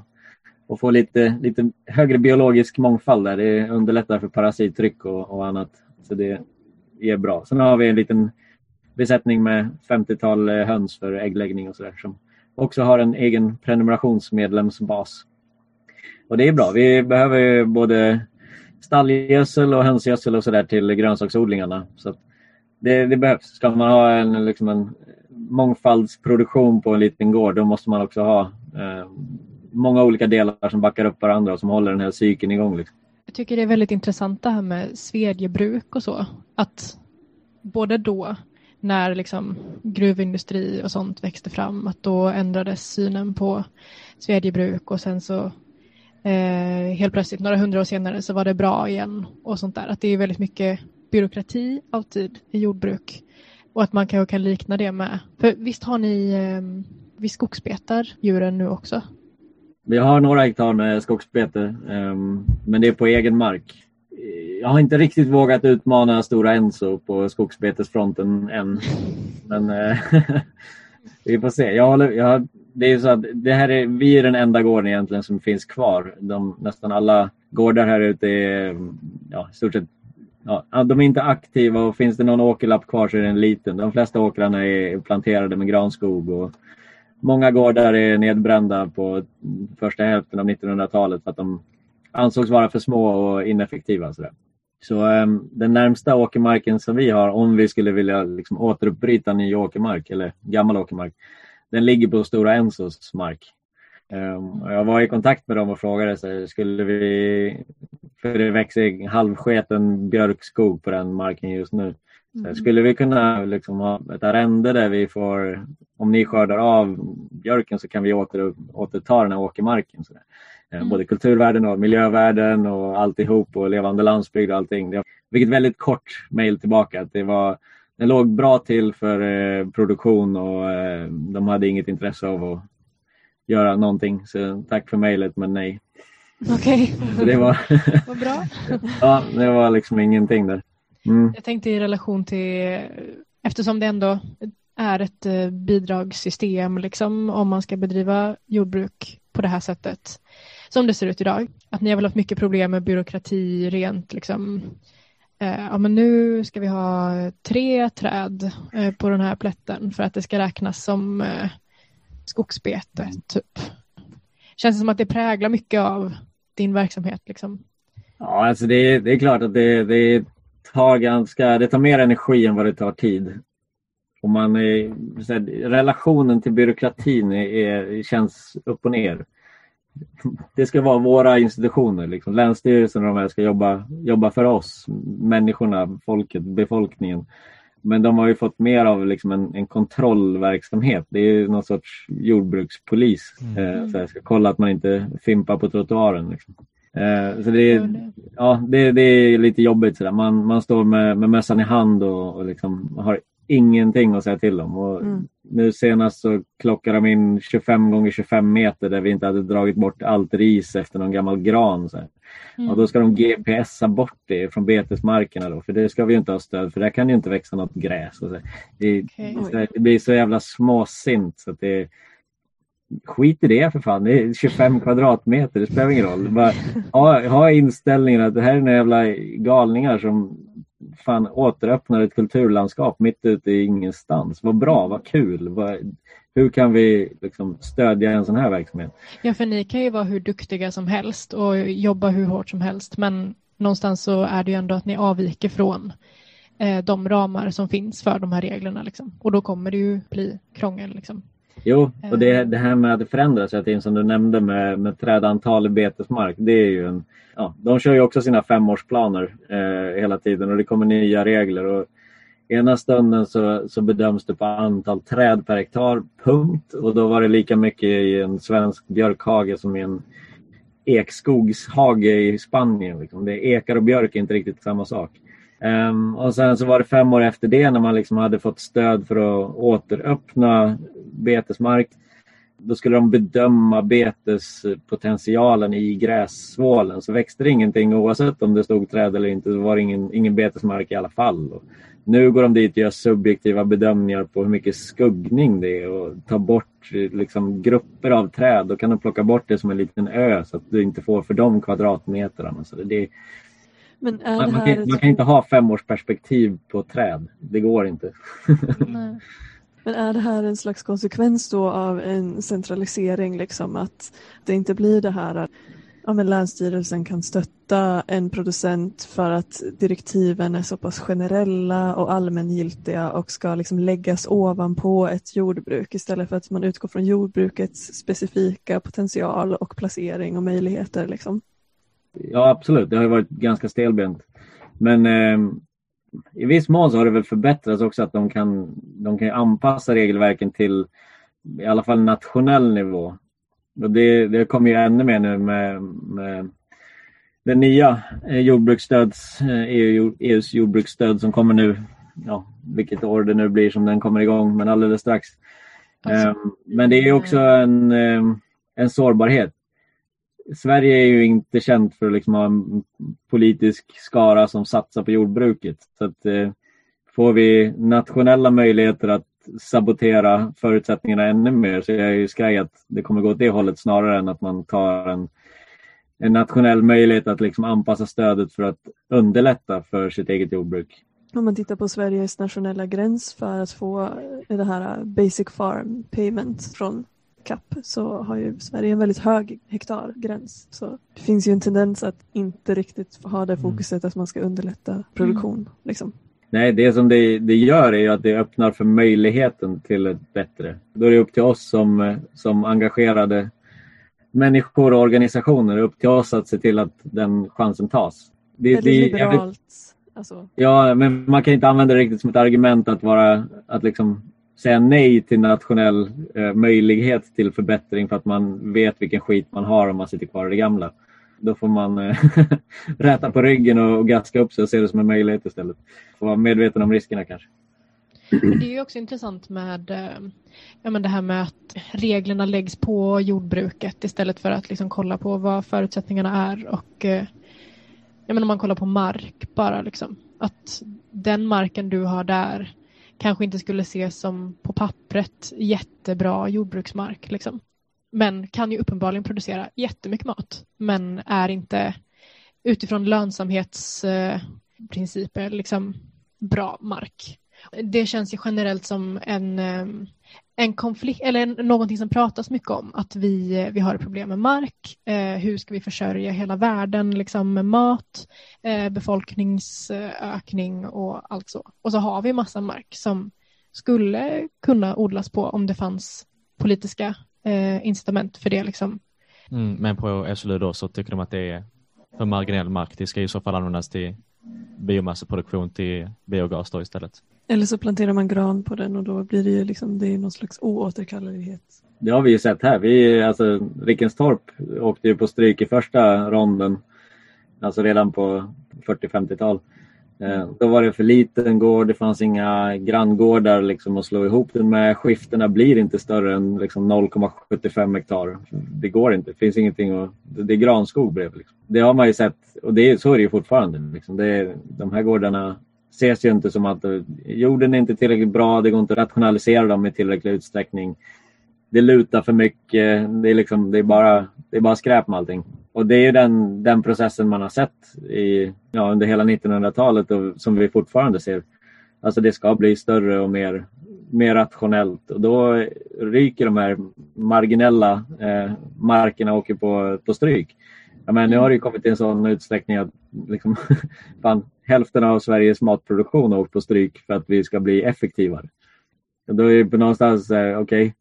och få lite, lite högre biologisk mångfald där. Det underlättar för parasittryck och, och annat. Så det, är bra. Sen har vi en liten besättning med 50-tal eh, höns för äggläggning och sådär som också har en egen prenumerationsmedlemsbas. Och det är bra. Vi behöver både stallgödsel och hönsgödsel och sådär till grönsaksodlingarna. Så det, det, behövs. Ska man ha en, liksom en mångfaldsproduktion på en liten gård då måste man också ha eh, många olika delar som backar upp varandra och som håller den här cykeln igång. Liksom. Jag tycker det är väldigt intressant det här med svedjebruk och så. Att både då när liksom gruvindustri och sånt växte fram att då ändrades synen på svedjebruk och sen så eh, helt plötsligt några hundra år senare så var det bra igen och sånt där. Att det är väldigt mycket byråkrati alltid i jordbruk och att man kanske kan likna det med. För visst har ni, eh, vi skogsbetar djuren nu också? Vi har några hektar med skogsbete, ehm, men det är på egen mark. Jag har inte riktigt vågat utmana Stora Enso på skogsbetesfronten än. Men eh, vi får se. Jag håller, jag, det är så att det här är, vi är den enda gården egentligen som finns kvar. De, nästan alla gårdar här ute är ja, i stort sett Ja, de är inte aktiva och finns det någon åkerlapp kvar så är den liten. De flesta åkrarna är planterade med granskog och Många gårdar är nedbrända på första hälften av 1900-talet för att de ansågs vara för små och ineffektiva. Så, så um, den närmsta åkermarken som vi har, om vi skulle vilja liksom, återuppbryta ny åkermark eller gammal åkermark, den ligger på Stora Ensos mark. Um, jag var i kontakt med dem och frågade så skulle vi, för det växer halvsketen björkskog på den marken just nu. Mm. Skulle vi kunna liksom ha ett arrende där vi får, om ni skördar av björken så kan vi åter, återta den här åkermarken. Så Eh, Mm. Både kulturvärden och miljövärden och alltihop och levande landsbygd och allting. Jag fick ett väldigt kort mejl tillbaka. Att det, var, det låg bra till för eh, produktion och eh, de hade inget intresse av att göra någonting. Så tack för mejlet men nej. Okej, Så det var, vad bra. ja, det var liksom ingenting där. Mm. Jag tänkte i relation till, eftersom det ändå är ett eh, bidragssystem liksom, om man ska bedriva jordbruk på det här sättet, som det ser ut idag. Att ni har väl haft mycket problem med byråkrati rent liksom, eh, ja men nu ska vi ha tre träd eh, på den här plätten för att det ska räknas som eh, skogsbete, typ. Känns det som att det präglar mycket av din verksamhet liksom? Ja, alltså det, är- det är klart att det, det tar ganska, det tar mer energi än vad det tar tid. Och man är, här, relationen till byråkratin är, känns upp och ner. Det ska vara våra institutioner, liksom. Länsstyrelsen och de här ska jobba, jobba för oss, människorna, folket, befolkningen. Men de har ju fått mer av liksom en, en kontrollverksamhet. Det är någon sorts jordbrukspolis. Mm. Eh, så här, ska kolla att man inte fimpar på trottoaren. Liksom. Eh, så det, är- ja, det, det är lite jobbigt. Sådär. Man, man står med, med mössan i hand och, och liksom har ingenting att säga till om. Och Mm. Nu senast så klockade de in 25 gånger 25 meter där vi inte hade dragit bort allt ris efter någon gammal gran. Så. Mm. Och då ska de GPSa bort det från betesmarkerna då, för det ska vi inte ha stöd för där kan ju inte växa något gräs. Det, här, det blir så jävla småsint så att det Skit i det för fan, det är 25 kvadratmeter, det spelar ingen roll. Bara, ha, ha inställningen att det här är några jävla galningar som fan återöppnar ett kulturlandskap mitt ute i ingenstans. Vad bra, vad kul. Vad, hur kan vi liksom stödja en sån här verksamhet? Ja, för ni kan ju vara hur duktiga som helst och jobba hur hårt som helst, men någonstans så är det ju ändå att ni avviker från eh, de ramar som finns för de här reglerna. Liksom. Och då kommer det ju bli krångel. Liksom. Jo, och det, det här med att det förändras hela tiden som du nämnde med, med trädantal i betesmark. Det är ju en, ja, de kör ju också sina femårsplaner eh, hela tiden och det kommer nya regler. Och ena stunden så, så bedöms det på antal träd per hektar, punkt. Och då var det lika mycket i en svensk björkhage som i en ekskogshage i Spanien. Liksom. Det är ekar och björk är inte riktigt samma sak. Um, och sen så var det fem år efter det när man liksom hade fått stöd för att återöppna betesmark. Då skulle de bedöma betespotentialen i grässvålen. Så växte det ingenting oavsett om det stod träd eller inte. Så var det ingen, ingen betesmark i alla fall. Och nu går de dit och gör subjektiva bedömningar på hur mycket skuggning det är och tar bort liksom, grupper av träd. Då kan de plocka bort det som en liten ö så att du inte får för de kvadratmeterna. Så det, men är man, man, kan, man kan inte ha femårsperspektiv på träd. Det går inte. Nej. Men är det här en slags konsekvens då av en centralisering, liksom att det inte blir det här att ja, men Länsstyrelsen kan stötta en producent för att direktiven är så pass generella och allmängiltiga och ska liksom läggas ovanpå ett jordbruk istället för att man utgår från jordbrukets specifika potential och placering och möjligheter. Liksom. Ja absolut, det har ju varit ganska stelbent. Men eh, i viss mån så har det väl förbättrats också att de kan, de kan anpassa regelverken till i alla fall nationell nivå. Och det, det kommer ju ännu mer nu med, med den nya eh, jordbruksstöds, eh, EU, EUs jordbruksstöd som kommer nu, ja, vilket år det nu blir som den kommer igång, men alldeles strax. Alltså, Ehm, Men det är också en, ehm, en sårbarhet. Sverige är ju inte känt för att liksom ha en politisk skara som satsar på jordbruket. Så att, eh, får vi nationella möjligheter att sabotera förutsättningarna ännu mer så är jag ju skraj att det kommer gå åt det hållet snarare än att man tar en, en nationell möjlighet att liksom anpassa stödet för att underlätta för sitt eget jordbruk. Om man tittar på Sveriges nationella gräns för att få det här Basic Farm Payment från CAP så har ju Sverige en väldigt hög hektargräns. Så det finns ju en tendens att inte riktigt ha det fokuset att man ska underlätta produktion. Liksom. Nej, det som det, det gör är ju att det öppnar för möjligheten till ett bättre. Då är det upp till oss som, som engagerade människor och organisationer, upp till oss att se till att den chansen tas. Det, Väldigt det, liberalt. Alltså, ja, men man kan inte använda det riktigt som ett argument att vara, att liksom säga nej till nationell eh, möjlighet till förbättring för att man vet vilken skit man har om man sitter kvar i det gamla. Då får man eh, räta på ryggen och, och gaska upp sig och se det som en möjlighet istället. Får vara medveten om riskerna kanske. Det är också intressant med eh, ja, men det här med att reglerna läggs på jordbruket istället för att liksom kolla på vad förutsättningarna är och eh, ja, men om man kollar på mark bara liksom att den marken du har där kanske inte skulle ses som på pappret jättebra jordbruksmark liksom. Men kan ju uppenbarligen producera jättemycket mat men är inte utifrån lönsamhetsprinciper eh, liksom bra mark. Det känns ju generellt som en, eh, en konflikt, eller någonting som pratas mycket om, att vi, eh, vi har problem med mark. Eh, hur ska vi försörja hela världen liksom, med mat, eh, befolkningsökning och allt så. Och så har vi massa mark som skulle kunna odlas på om det fanns politiska eh, incitament för det. Liksom. Mm, men på SLU då så tycker de att det är för marginell mark. Det ska i så fall användas till biomassaproduktion till biogas då istället. Eller så planterar man gran på den och då blir det ju liksom, det är någon slags oåterkallelighet. Det har vi ju sett här. Vi, alltså, Rickenstorp åkte ju på stryk i första ronden, alltså redan på 40-50-tal. Eh, då var det för liten gård, det fanns inga granngårdar liksom att slå ihop den med. Skiftena blir inte större än liksom 0,75 hektar. Det går inte, det finns ingenting att... Det är granskog bredvid. Liksom. Det har man ju sett och det, så är det ju fortfarande. Liksom. Det är, de här gårdarna ses ju inte som att jorden är inte tillräckligt bra, det går inte att rationalisera dem i tillräcklig utsträckning. Det lutar för mycket, det är, liksom, det är, bara, det är bara skräp med allting. Och det är den, den processen man har sett i, ja, under hela 1900-talet och som vi fortfarande ser. Alltså det ska bli större och mer, mer rationellt och då ryker de här marginella eh, markerna och åker på, på stryk. Ja, men nu har det kommit i en sån utsträckning att liksom, fan, hälften av Sveriges matproduktion har åkt på stryk för att vi ska bli effektivare. Och då är det någonstans, eh, okej, okay,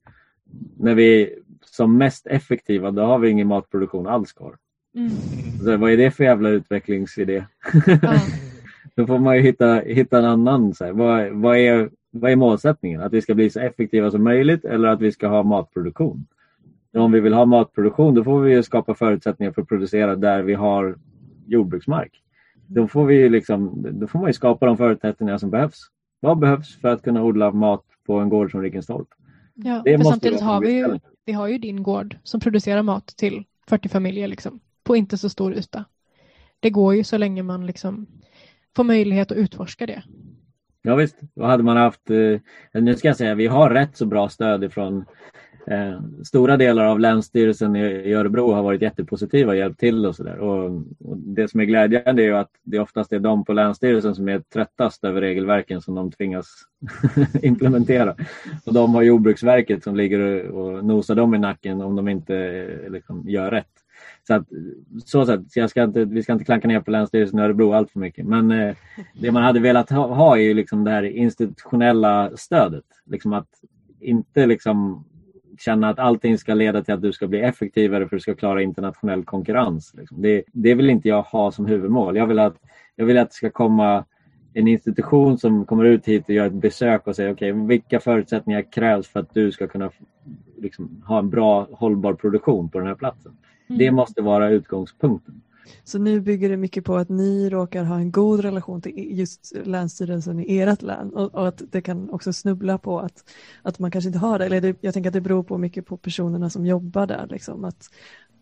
när vi är som mest effektiva då har vi ingen matproduktion alls kvar. Mm. Så vad är det för jävla utvecklingsidé? Ja. då får man ju hitta, hitta en annan. Så här. Vad, vad, är, vad är målsättningen? Att vi ska bli så effektiva som möjligt eller att vi ska ha matproduktion? Om vi vill ha matproduktion då får vi skapa förutsättningar för att producera där vi har jordbruksmark. Då får, vi liksom, då får man skapa de förutsättningar som behövs. Vad behövs för att kunna odla mat på en gård som Rikenstorp? Ja, det för samtidigt har vi ju, vi har ju din gård som producerar mat till 40 familjer liksom, på inte så stor yta. Det går ju så länge man liksom får möjlighet att utforska det. Ja visst, då hade man haft, eh, nu ska jag säga, vi har rätt så bra stöd ifrån Eh, stora delar av Länsstyrelsen i, Örebro har varit jättepositiva och hjälpt till och sådär. Och, och, det som är glädjande är att det oftast är de på Länsstyrelsen som är tröttast över regelverken som de tvingas implementera. Och de har Jordbruksverket som ligger och, nosar dem i nacken om de inte eh, liksom, gör rätt. Så att, så sätt, så jag ska inte, vi ska inte klanka ner på Länsstyrelsen i Örebro allt för mycket. Men eh, det man hade velat ha, ha är ju liksom det här institutionella stödet. Liksom att inte liksom känna att allting ska leda till att du ska bli effektivare för att du ska klara internationell konkurrens. Liksom. Det, det vill inte jag ha som huvudmål. Jag vill att, jag vill att det ska komma en institution som kommer ut hit och gör ett besök och säger okej, okay, vilka förutsättningar krävs för att du ska kunna liksom, ha en bra hållbar produktion på den här platsen. Mm. Det måste vara utgångspunkten. Så nu bygger det mycket på att ni råkar ha en god relation till just Länsstyrelsen i ert län och, och att det kan också snubbla på att, att man kanske inte har det. Eller det, jag tänker att det beror på mycket på personerna som jobbar där. Liksom, att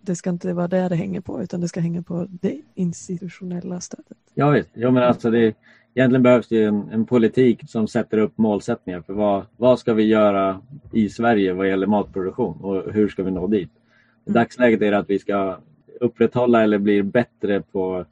det ska inte vara det det hänger på utan det ska hänga på det institutionella stödet. Ja visst, ja, men alltså det, egentligen behövs det en, en, politik som sätter upp målsättningar för vad, vad ska vi göra i Sverige vad gäller matproduktion och hur ska vi nå dit? I mm. dagsläget är det att vi ska upprätthålla eller blir bättre på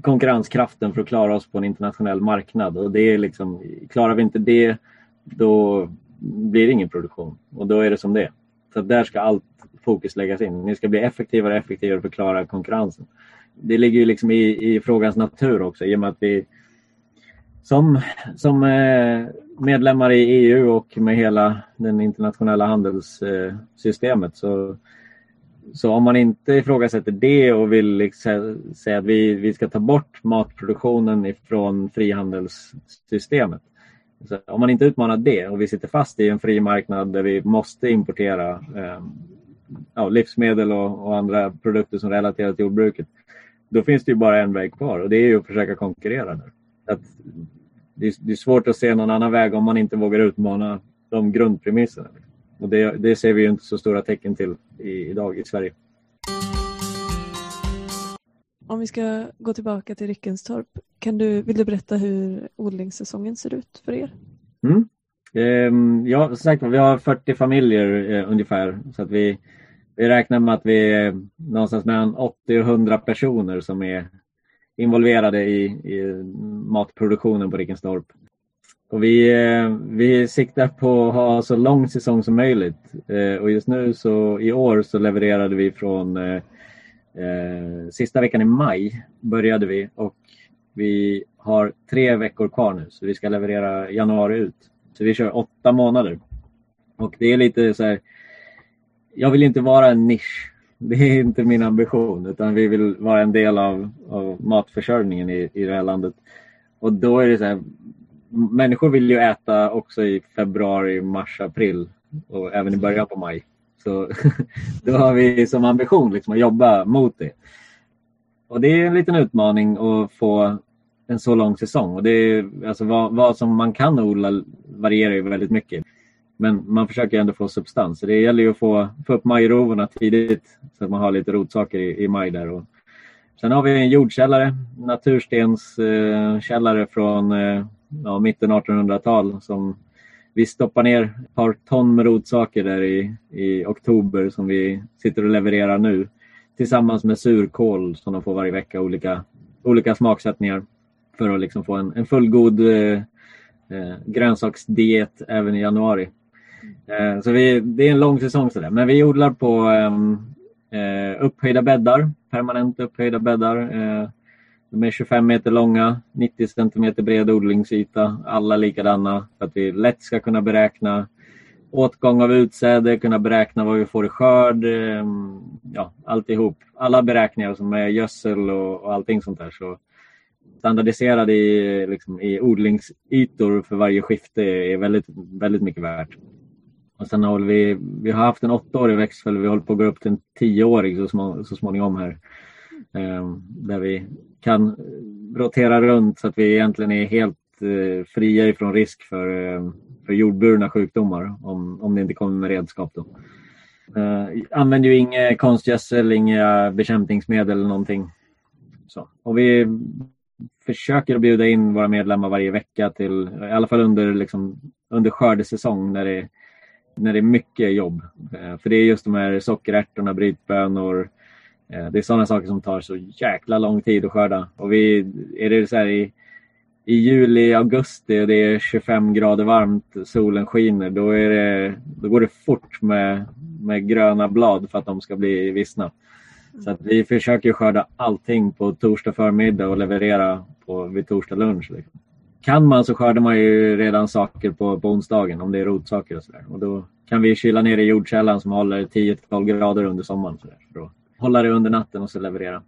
konkurrenskraften för att klara oss på en internationell marknad. Och det är liksom, klarar vi inte det, då blir det ingen produktion och då är det som det är. Så där ska allt fokus läggas in. Ni ska bli effektivare och effektivare för att klara konkurrensen. Det ligger ju liksom i, i frågans natur också i och med att vi som, som eh, medlemmar i EU och med hela det internationella handelssystemet så så om man inte ifrågasätter det och vill liksom säga att vi, vi ska ta bort matproduktionen ifrån frihandelssystemet, Så om man inte utmanar det och vi sitter fast i en fri marknad där vi måste importera eh, ja, livsmedel och, och, andra produkter som relaterar till jordbruket. Då finns det ju bara en väg kvar och det är ju att försöka konkurrera. Där. Att det, är, det är svårt att se någon annan väg om man inte vågar utmana de grundpremisserna. Och det, det ser vi inte så stora tecken till i, idag i Sverige. Om vi ska gå tillbaka till Rickenstorp, kan du, vill du berätta hur odlingssäsongen ser ut för er? Mm. Ehm, ja, som sagt vi har 40 familjer eh, ungefär. Så att vi, vi räknar med att vi är någonstans mellan 80 och 100 personer som är involverade i, i matproduktionen på Rickenstorp. Och vi, eh, vi siktar på att ha så lång säsong som möjligt. Eh, och just nu så i år så levererade vi från eh, eh, sista veckan i maj började vi och vi har tre veckor kvar nu så vi ska leverera januari ut. Så vi kör åtta månader. Och det är lite så här, jag vill inte vara en nisch. Det är inte min ambition utan vi vill vara en del av, av matförsörjningen i, i det här landet. Och då är det så här, människor vill ju äta också i februari, mars, april och även i början på maj. Så då har vi som ambition liksom att jobba mot det. Och det är en liten utmaning att få en så lång säsong. Och det är, alltså vad, vad som man kan odla varierar ju väldigt mycket. Men man försöker ändå få substans. Så det gäller ju att få, få upp majrovorna tidigt så att man har lite rotsaker i, i maj där. Och sen har vi en jordkällare, naturstenskällare eh, från eh, ja, mitten 1800-tal som vi stoppar ner ett par ton med rotsaker där i, i oktober som vi sitter och levererar nu. Tillsammans med surkål som de får varje vecka, olika, olika smaksättningar. För att liksom få en, en fullgod eh, eh, grönsaksdiet även i januari. Eh, så vi, det är en lång säsong sådär. Men vi odlar på ehm, eh, upphöjda bäddar, permanent upphöjda bäddar. Eh, de är 25 meter långa, 90 centimeter bred odlingsyta, alla likadana för att vi lätt ska kunna beräkna åtgång av utsäde, kunna beräkna vad vi får i skörd, ehm, ja, alltihop. Alla beräkningar som är gödsel och, och allting sånt där. Så standardiserade i, liksom, i odlingsytor för varje skifte är väldigt, väldigt mycket värt. Och sen har vi, vi har haft en åttaårig växtföljd, vi håller på att gå upp till en tioårig så, små, så småningom här. Eh, där vi kan rotera runt så att vi egentligen är helt eh, fria ifrån risk för, eh, för jordburna sjukdomar om, om det inte kommer med redskap. Då. Eh, använder ju inga konstgödsel, inga bekämpningsmedel eller någonting. Så. Och vi försöker bjuda in våra medlemmar varje vecka till, i alla fall under, liksom, under skördesäsong när det, när det är mycket jobb. Eh, för det är just de här sockerärtorna, brytbönor, Eh, Eh, det är sådana saker som tar så jäkla lång tid att skörda. Och vi, är det så i, i juli, augusti och det är 25 grader varmt, solen skiner, då, är det, då går det fort med, med gröna blad för att de ska bli vissna. Så att vi försöker skörda allting på torsdag förmiddag och leverera på, vid torsdag lunch. Liksom. Kan man så skördar man ju redan saker på, på onsdagen om det är rotsaker och sådär. Och då kan vi kyla ner i jordkällan som håller 10-12 grader under sommaren. Så där, för hålla det under natten och så leverera.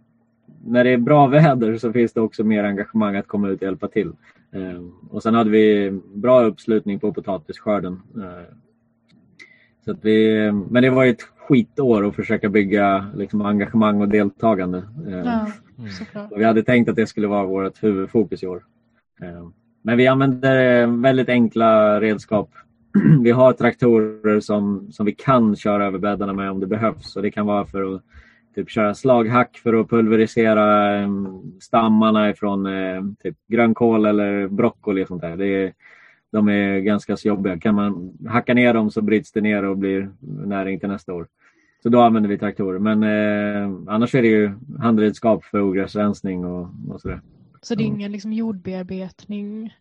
När det är bra väder så finns det också mer engagemang att komma ut och hjälpa till. Eh, och sen hade vi bra uppslutning på potatisskörden. Eh, så att vi, men det var ett skitår att försöka bygga liksom, engagemang och deltagande. Eh, ja, vi hade tänkt att det skulle vara vårt huvudfokus i år. Men vi använder väldigt enkla redskap. Vi har traktorer som, som vi kan köra över bäddarna med om det behövs. Och det kan vara för att typ köra slaghack för att pulverisera um, stammarna ifrån uh, typ grönkål eller broccoli och sånt där. Det är, de är ganska så jobbiga. Kan man hacka ner dem så bryts det ner och blir näring till nästa år. Så då använder vi traktorer. Men eh, annars är det ju handredskap för ogräsrensning och, och sådär. Så det är ingen liksom, jordbearbetning?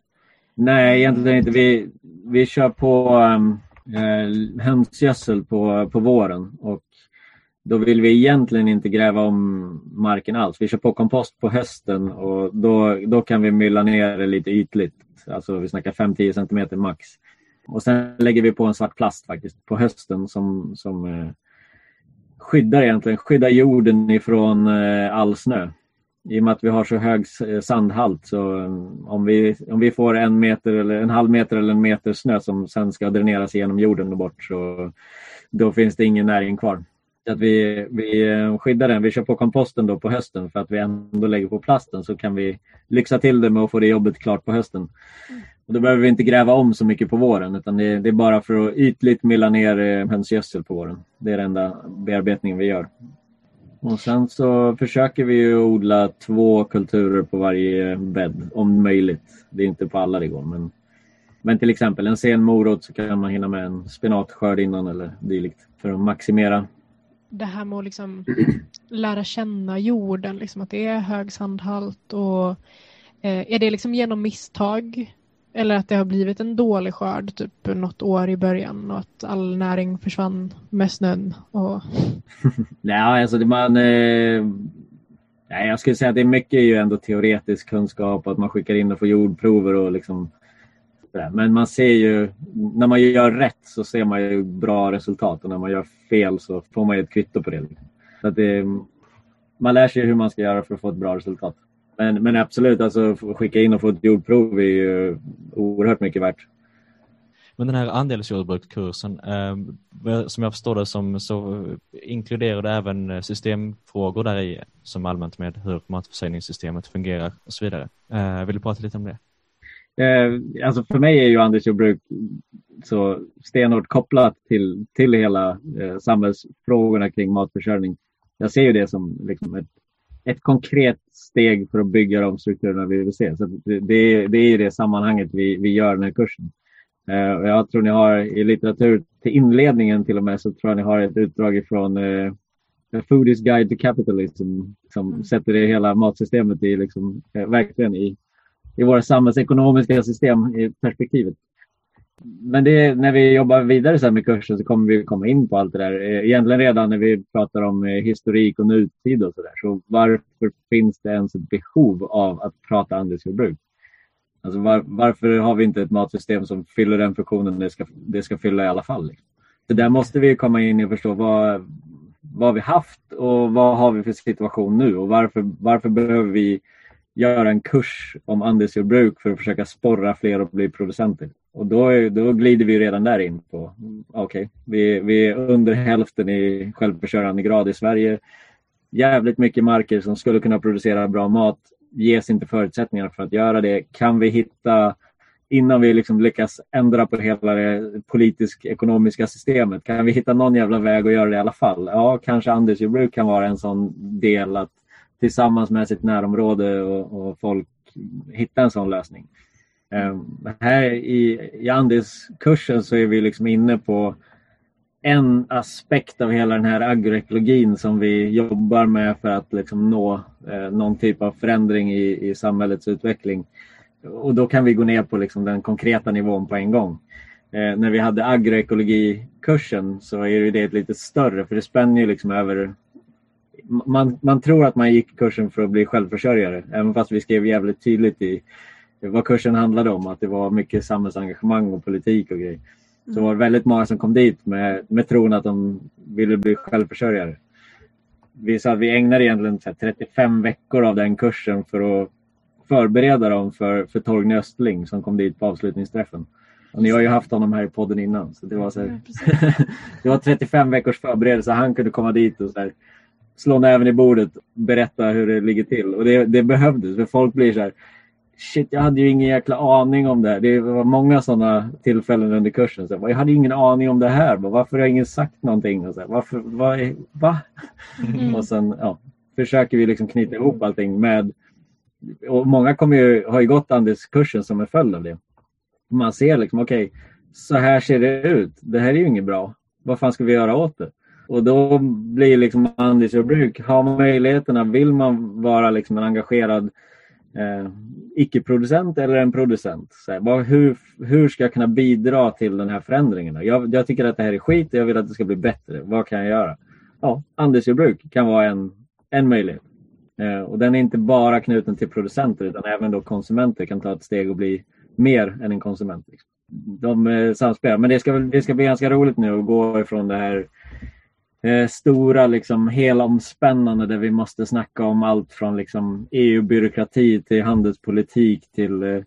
Nej, egentligen inte. Vi, vi kör på um, eh, hönsgödsel på, på våren och då vill vi egentligen inte gräva om marken alls. Vi kör på kompost på hösten och då, då kan vi mylla ner det lite ytligt. Alltså vi snackar 5-10 cm max. Och sen lägger vi på en svart plast faktiskt på hösten som, som eh, skyddar egentligen, skyddar jorden ifrån eh, all snö. i och med att vi har så hög eh, sandhalt så eh, om vi, om vi får en meter eller en halv meter eller en meter snö som sen ska dräneras genom jorden och bort så då finns det ingen näring kvar. Att vi, vi eh, skyddar den. Vi kör på komposten då på hösten för att vi ändå lägger på plasten så kan vi lyxa till det med att få det jobbet klart på hösten. Och då behöver vi inte gräva om så mycket på våren utan det, det är bara för att ytligt mylla ner eh, hönsgödsel på våren. Det är den enda bearbetningen vi gör. Och sen så försöker vi odla två kulturer på varje bädd om möjligt. Det är inte på alla det går men, men till exempel en sen morot så kan man hinna med en spenatskörd innan eller dylikt för att maximera. Det här med att liksom lära känna jorden, liksom att det är hög sandhalt och eh, är det liksom genom misstag eller att det har blivit en dålig skörd typ något år i början och att all näring försvann med snön? Och... nej, alltså det man... Eh, nej, jag skulle säga att det är mycket ju ändå teoretisk kunskap att man skickar in och får jordprover och liksom men man ser ju, när man gör rätt så ser man ju bra resultat och när man gör fel så får man ju ett kvitto på det. Så att det man lär sig hur man ska göra för att få ett bra resultat. Men, men absolut, alltså skicka in och få ett jordprov är ju oerhört mycket värt. Men den här andelsjordbrukskursen, eh, som jag förstår det som så inkluderar det även systemfrågor där i som allmänt med hur matförsäljningssystemet fungerar och så vidare. Eh, vill du prata lite om det? Eh, alltså för mig är ju andelsjordbruk så stenhårt kopplat till, till hela eh, samhällsfrågorna kring matförsörjning. Jag ser ju det som liksom ett ett konkret steg för att bygga de strukturerna vi vill se. Så det, det, det är i det sammanhanget vi, vi gör den här kursen. Och jag tror ni har i litteratur till inledningen till och med så tror jag ni har ett utdrag ifrån A Foodies Guide to Capitalism som mm. sätter det hela matsystemet i liksom, uh, verkligen i, i våra samhällsekonomiska system i perspektivet men det, när vi jobbar vidare sen med kursen så kommer vi komma in på allt det där. Eh, egentligen redan när vi pratar om eh, historik och nutid och så där. Så varför finns det ens ett behov av att prata andelsjordbruk? Alltså var, varför har vi inte ett matsystem som fyller den funktionen det ska, det ska fylla i alla fall? Liksom? Så där måste vi komma in och förstå vad, vad har vi haft och vad har vi för situation nu och varför, varför behöver vi göra en kurs om andelsjordbruk för att försöka sporra fler att bli producenter. Och då, då glider vi redan där in på, okej, okay, vi, vi är under hälften i självförsörjande grad i Sverige. Jävligt mycket marker som skulle kunna producera bra mat ges inte förutsättningar för att göra det. Kan vi hitta, innan vi liksom lyckas ändra på hela det politisk-ekonomiska systemet, kan vi hitta någon jävla väg att göra det i alla fall? Ja, kanske andelsjordbruk kan vara en sån del att tillsammans med sitt närområde och, och folk hitta en sån lösning. Ehm, här i, i Andis-kursen så är vi liksom inne på en aspekt av hela den här agroekologin som vi jobbar med för att liksom nå eh, någon typ av förändring i, i samhällets utveckling. Och då kan vi gå ner på liksom den konkreta nivån på en gång. Eh, när vi hade agroekologikursen så är det lite större för det spänner ju liksom över man, man tror att man gick kursen för att bli självförsörjare, även fast vi skrev jävligt tydligt i vad kursen handlade om, att det var mycket samhällsengagemang och politik och grejer. Så mm. var det väldigt många som kom dit med, med tron att de ville bli självförsörjare. Vi sa att vi ägnade egentligen 35 veckor av den kursen för att förbereda dem för, för Torgny Östling som kom dit på avslutningsträffen. Och ni har ju haft honom här i podden innan. Så det, var så här, det var 35 veckors förberedelse. Han kunde komma dit och så här, slå näven i bordet, berätta hur det ligger till. Och det, det behövdes, för folk blir så här, shit, jag hade ju ingen jäkla aning om det här. Det var många sådana tillfällen under kursen. Så jag hade ingen aning om det här. Varför har ingen sagt någonting? Och så varför, vad, va? Mm. Och sen ja, försöker vi liksom knyta ihop allting med... Och många kommer ju, har ju gått Anders-kursen som en följd av det. Man ser liksom, okej, okay, så här ser det ut. Det här är ju inget bra. Vad fan ska vi göra åt det? Och då blir liksom andelsjordbruk, har man möjligheterna, vill man vara liksom en engagerad eh, icke-producent eller en producent? Så här, vad, hur, hur ska jag kunna bidra till den här förändringen? Jag, jag tycker att det här är skit och jag vill att det ska bli bättre. Vad kan jag göra? Ja, andelsjordbruk kan vara en, en möjlighet. Eh, och den är inte bara knuten till producenter utan även då konsumenter kan ta ett steg och bli mer än en konsument. Liksom. De eh, samspelar. Men det ska, det ska bli ganska roligt nu att gå ifrån det här eh, stora liksom helomspännande där vi måste snacka om allt från liksom EU-byråkrati till handelspolitik till eh,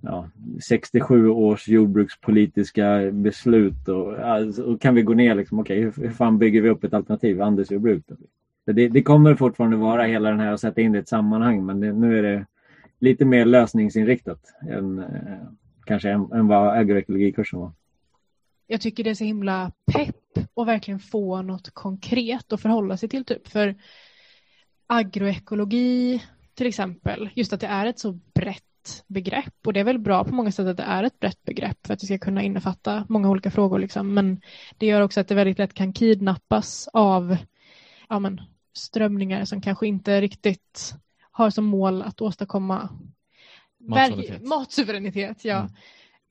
ja, 67 års jordbrukspolitiska beslut och, alltså, och kan vi gå ner liksom, okej okay, hur, hur fan bygger vi upp ett alternativ handelsjordbruk? Det, det kommer fortfarande vara hela den här att sätta in det i ett sammanhang men det, nu är det lite mer lösningsinriktat än eh, kanske än, än vad agroekologikursen var. Jag tycker det är så himla pepp och verkligen få något konkret att förhålla sig till typ för agroekologi till exempel, just att det är ett så brett begrepp och det är väl bra på många sätt att det är ett brett begrepp för att det ska kunna innefatta många olika frågor liksom. men det gör också att det väldigt lätt kan kidnappas av ja, men, strömningar som kanske inte riktigt har som mål att åstadkomma Matsuveränitet. matsuveränitet ja.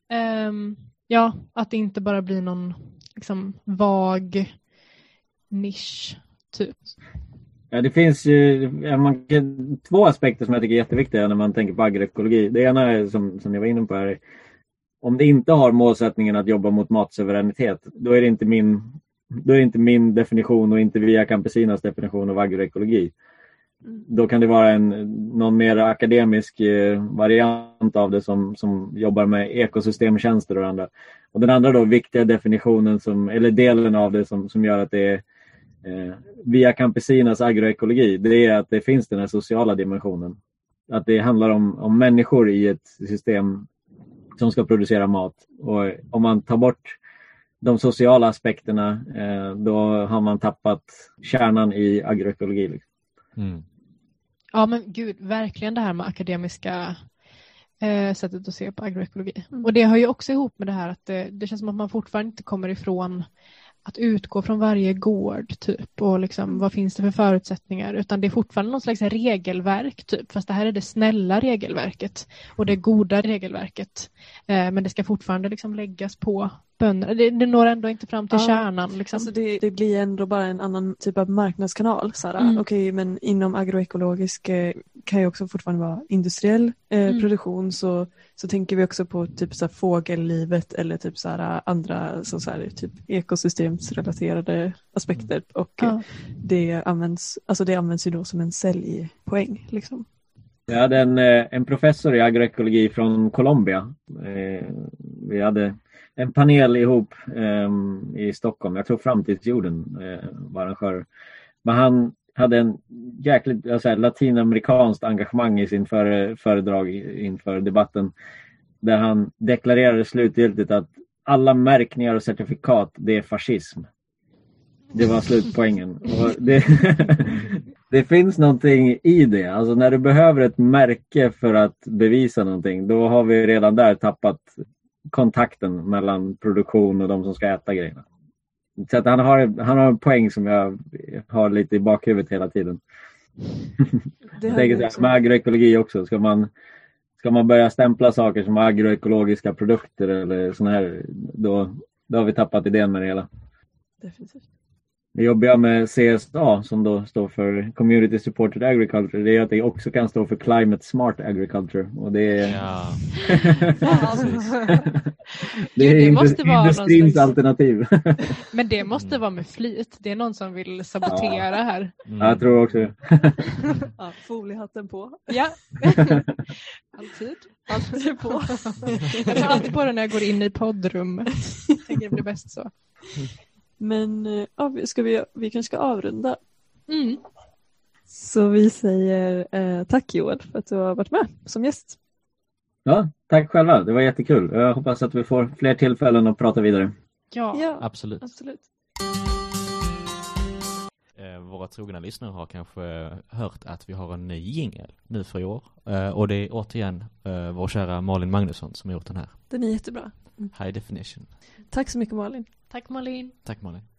Mm. Um, ja, att det inte bara blir någon liksom vag nisch typ. Ja, det finns ju man kan, två aspekter som jag tycker är jätteviktiga när man tänker på agroekologi. Det ena är som, som jag var inne på här. Om det inte har målsättningen att jobba mot matsuveränitet, då är det inte min, då är det inte min definition och inte Via Campesinas definition av agroekologi. Mm. Då kan det vara en, någon mer akademisk eh, variant av det som, som jobbar med ekosystemtjänster och andra. Och den andra då viktiga definitionen, som, eller delen av det som, som gör att det är eh, via Campesinas agroekologi, det är att det finns den här sociala dimensionen. Att det handlar om, om människor i ett system som ska producera mat. Och om man tar bort de sociala aspekterna, eh, då har man tappat kärnan i agroekologi. Liksom. Mm. Ja men gud, verkligen det här med akademiska eh, sättet att se på agroekologi. Mm. Och det hör ju också ihop med det här att det, det känns som att man fortfarande inte kommer ifrån att utgå från varje gård typ och liksom mm. vad finns det för förutsättningar utan det är fortfarande någon slags regelverk typ fast det här är det snälla regelverket och det goda regelverket eh, men det ska fortfarande liksom läggas på bönderna. Det, det når ändå inte fram till ja, kärnan. Liksom. Alltså det, det, blir ändå bara en annan typ av marknadskanal. Mm. Okej, okay, men inom agroekologisk eh, kan ju också fortfarande vara industriell eh, mm. produktion så, så tänker vi också på typ så här fågellivet eller typ så här andra så så här, typ ekosystemsrelaterade aspekter mm. och ja. det, används, alltså det används ju då som en säljpoäng. Liksom. Jag hade en, eh, en professor i agroekologi från Colombia. Eh, vi hade en panel ihop eh, i Stockholm. Jag tror Framtidsjorden eh, var arrangör. Men han hade en jäkligt alltså, latinamerikanskt engagemang i sin före, föredrag inför debatten. Där han deklarerade slutgiltigt att alla märkningar och certifikat, det är fascism. Det var slutpoängen. Det, det, finns någonting i det. Alltså när du behöver ett märke för att bevisa någonting, då har vi redan där tappat kontakten mellan produktion och de som ska äta grejerna. Så att han, har, han har en poäng som jag har lite i bakhuvudet hela tiden. Det jag tänker så här, med agroekologi också, ska man, ska man börja stämpla saker som agroekologiska produkter eller sådana här, då, då har vi tappat idén med det hela. Definitivt. Det jobbiga med CSA som då står för Community Supported Agriculture det är att det också kan stå för Climate Smart Agriculture. Och det är, ja. det är det måste vara industrins slags... alternativ. Men det måste vara med flit. Det är någon som vill sabotera ja. här. Mm. Jag tror också ja, Foliehatten på. Ja, alltid. Alltid på. Jag tar alltid på den när jag går in i poddrummet. Jag tänker det blir bäst så. Men eh, ja, ska vi, vi kanske ska avrunda. Mm. Så vi säger eh, tack Joel för att du har varit med som gäst. Ja, tack själva. Det var jättekul. Jag hoppas att vi får fler tillfällen att prata vidare. Ja, ja absolut. absolut. Eh, våra trogna lyssnare har kanske hört att vi har en ny jingel nu för i år. Eh, och det är återigen vår kära Malin Magnusson som har gjort den här. Den är jättebra. High definition. Tack så mycket Malin. Tack Malin. Tack Malin.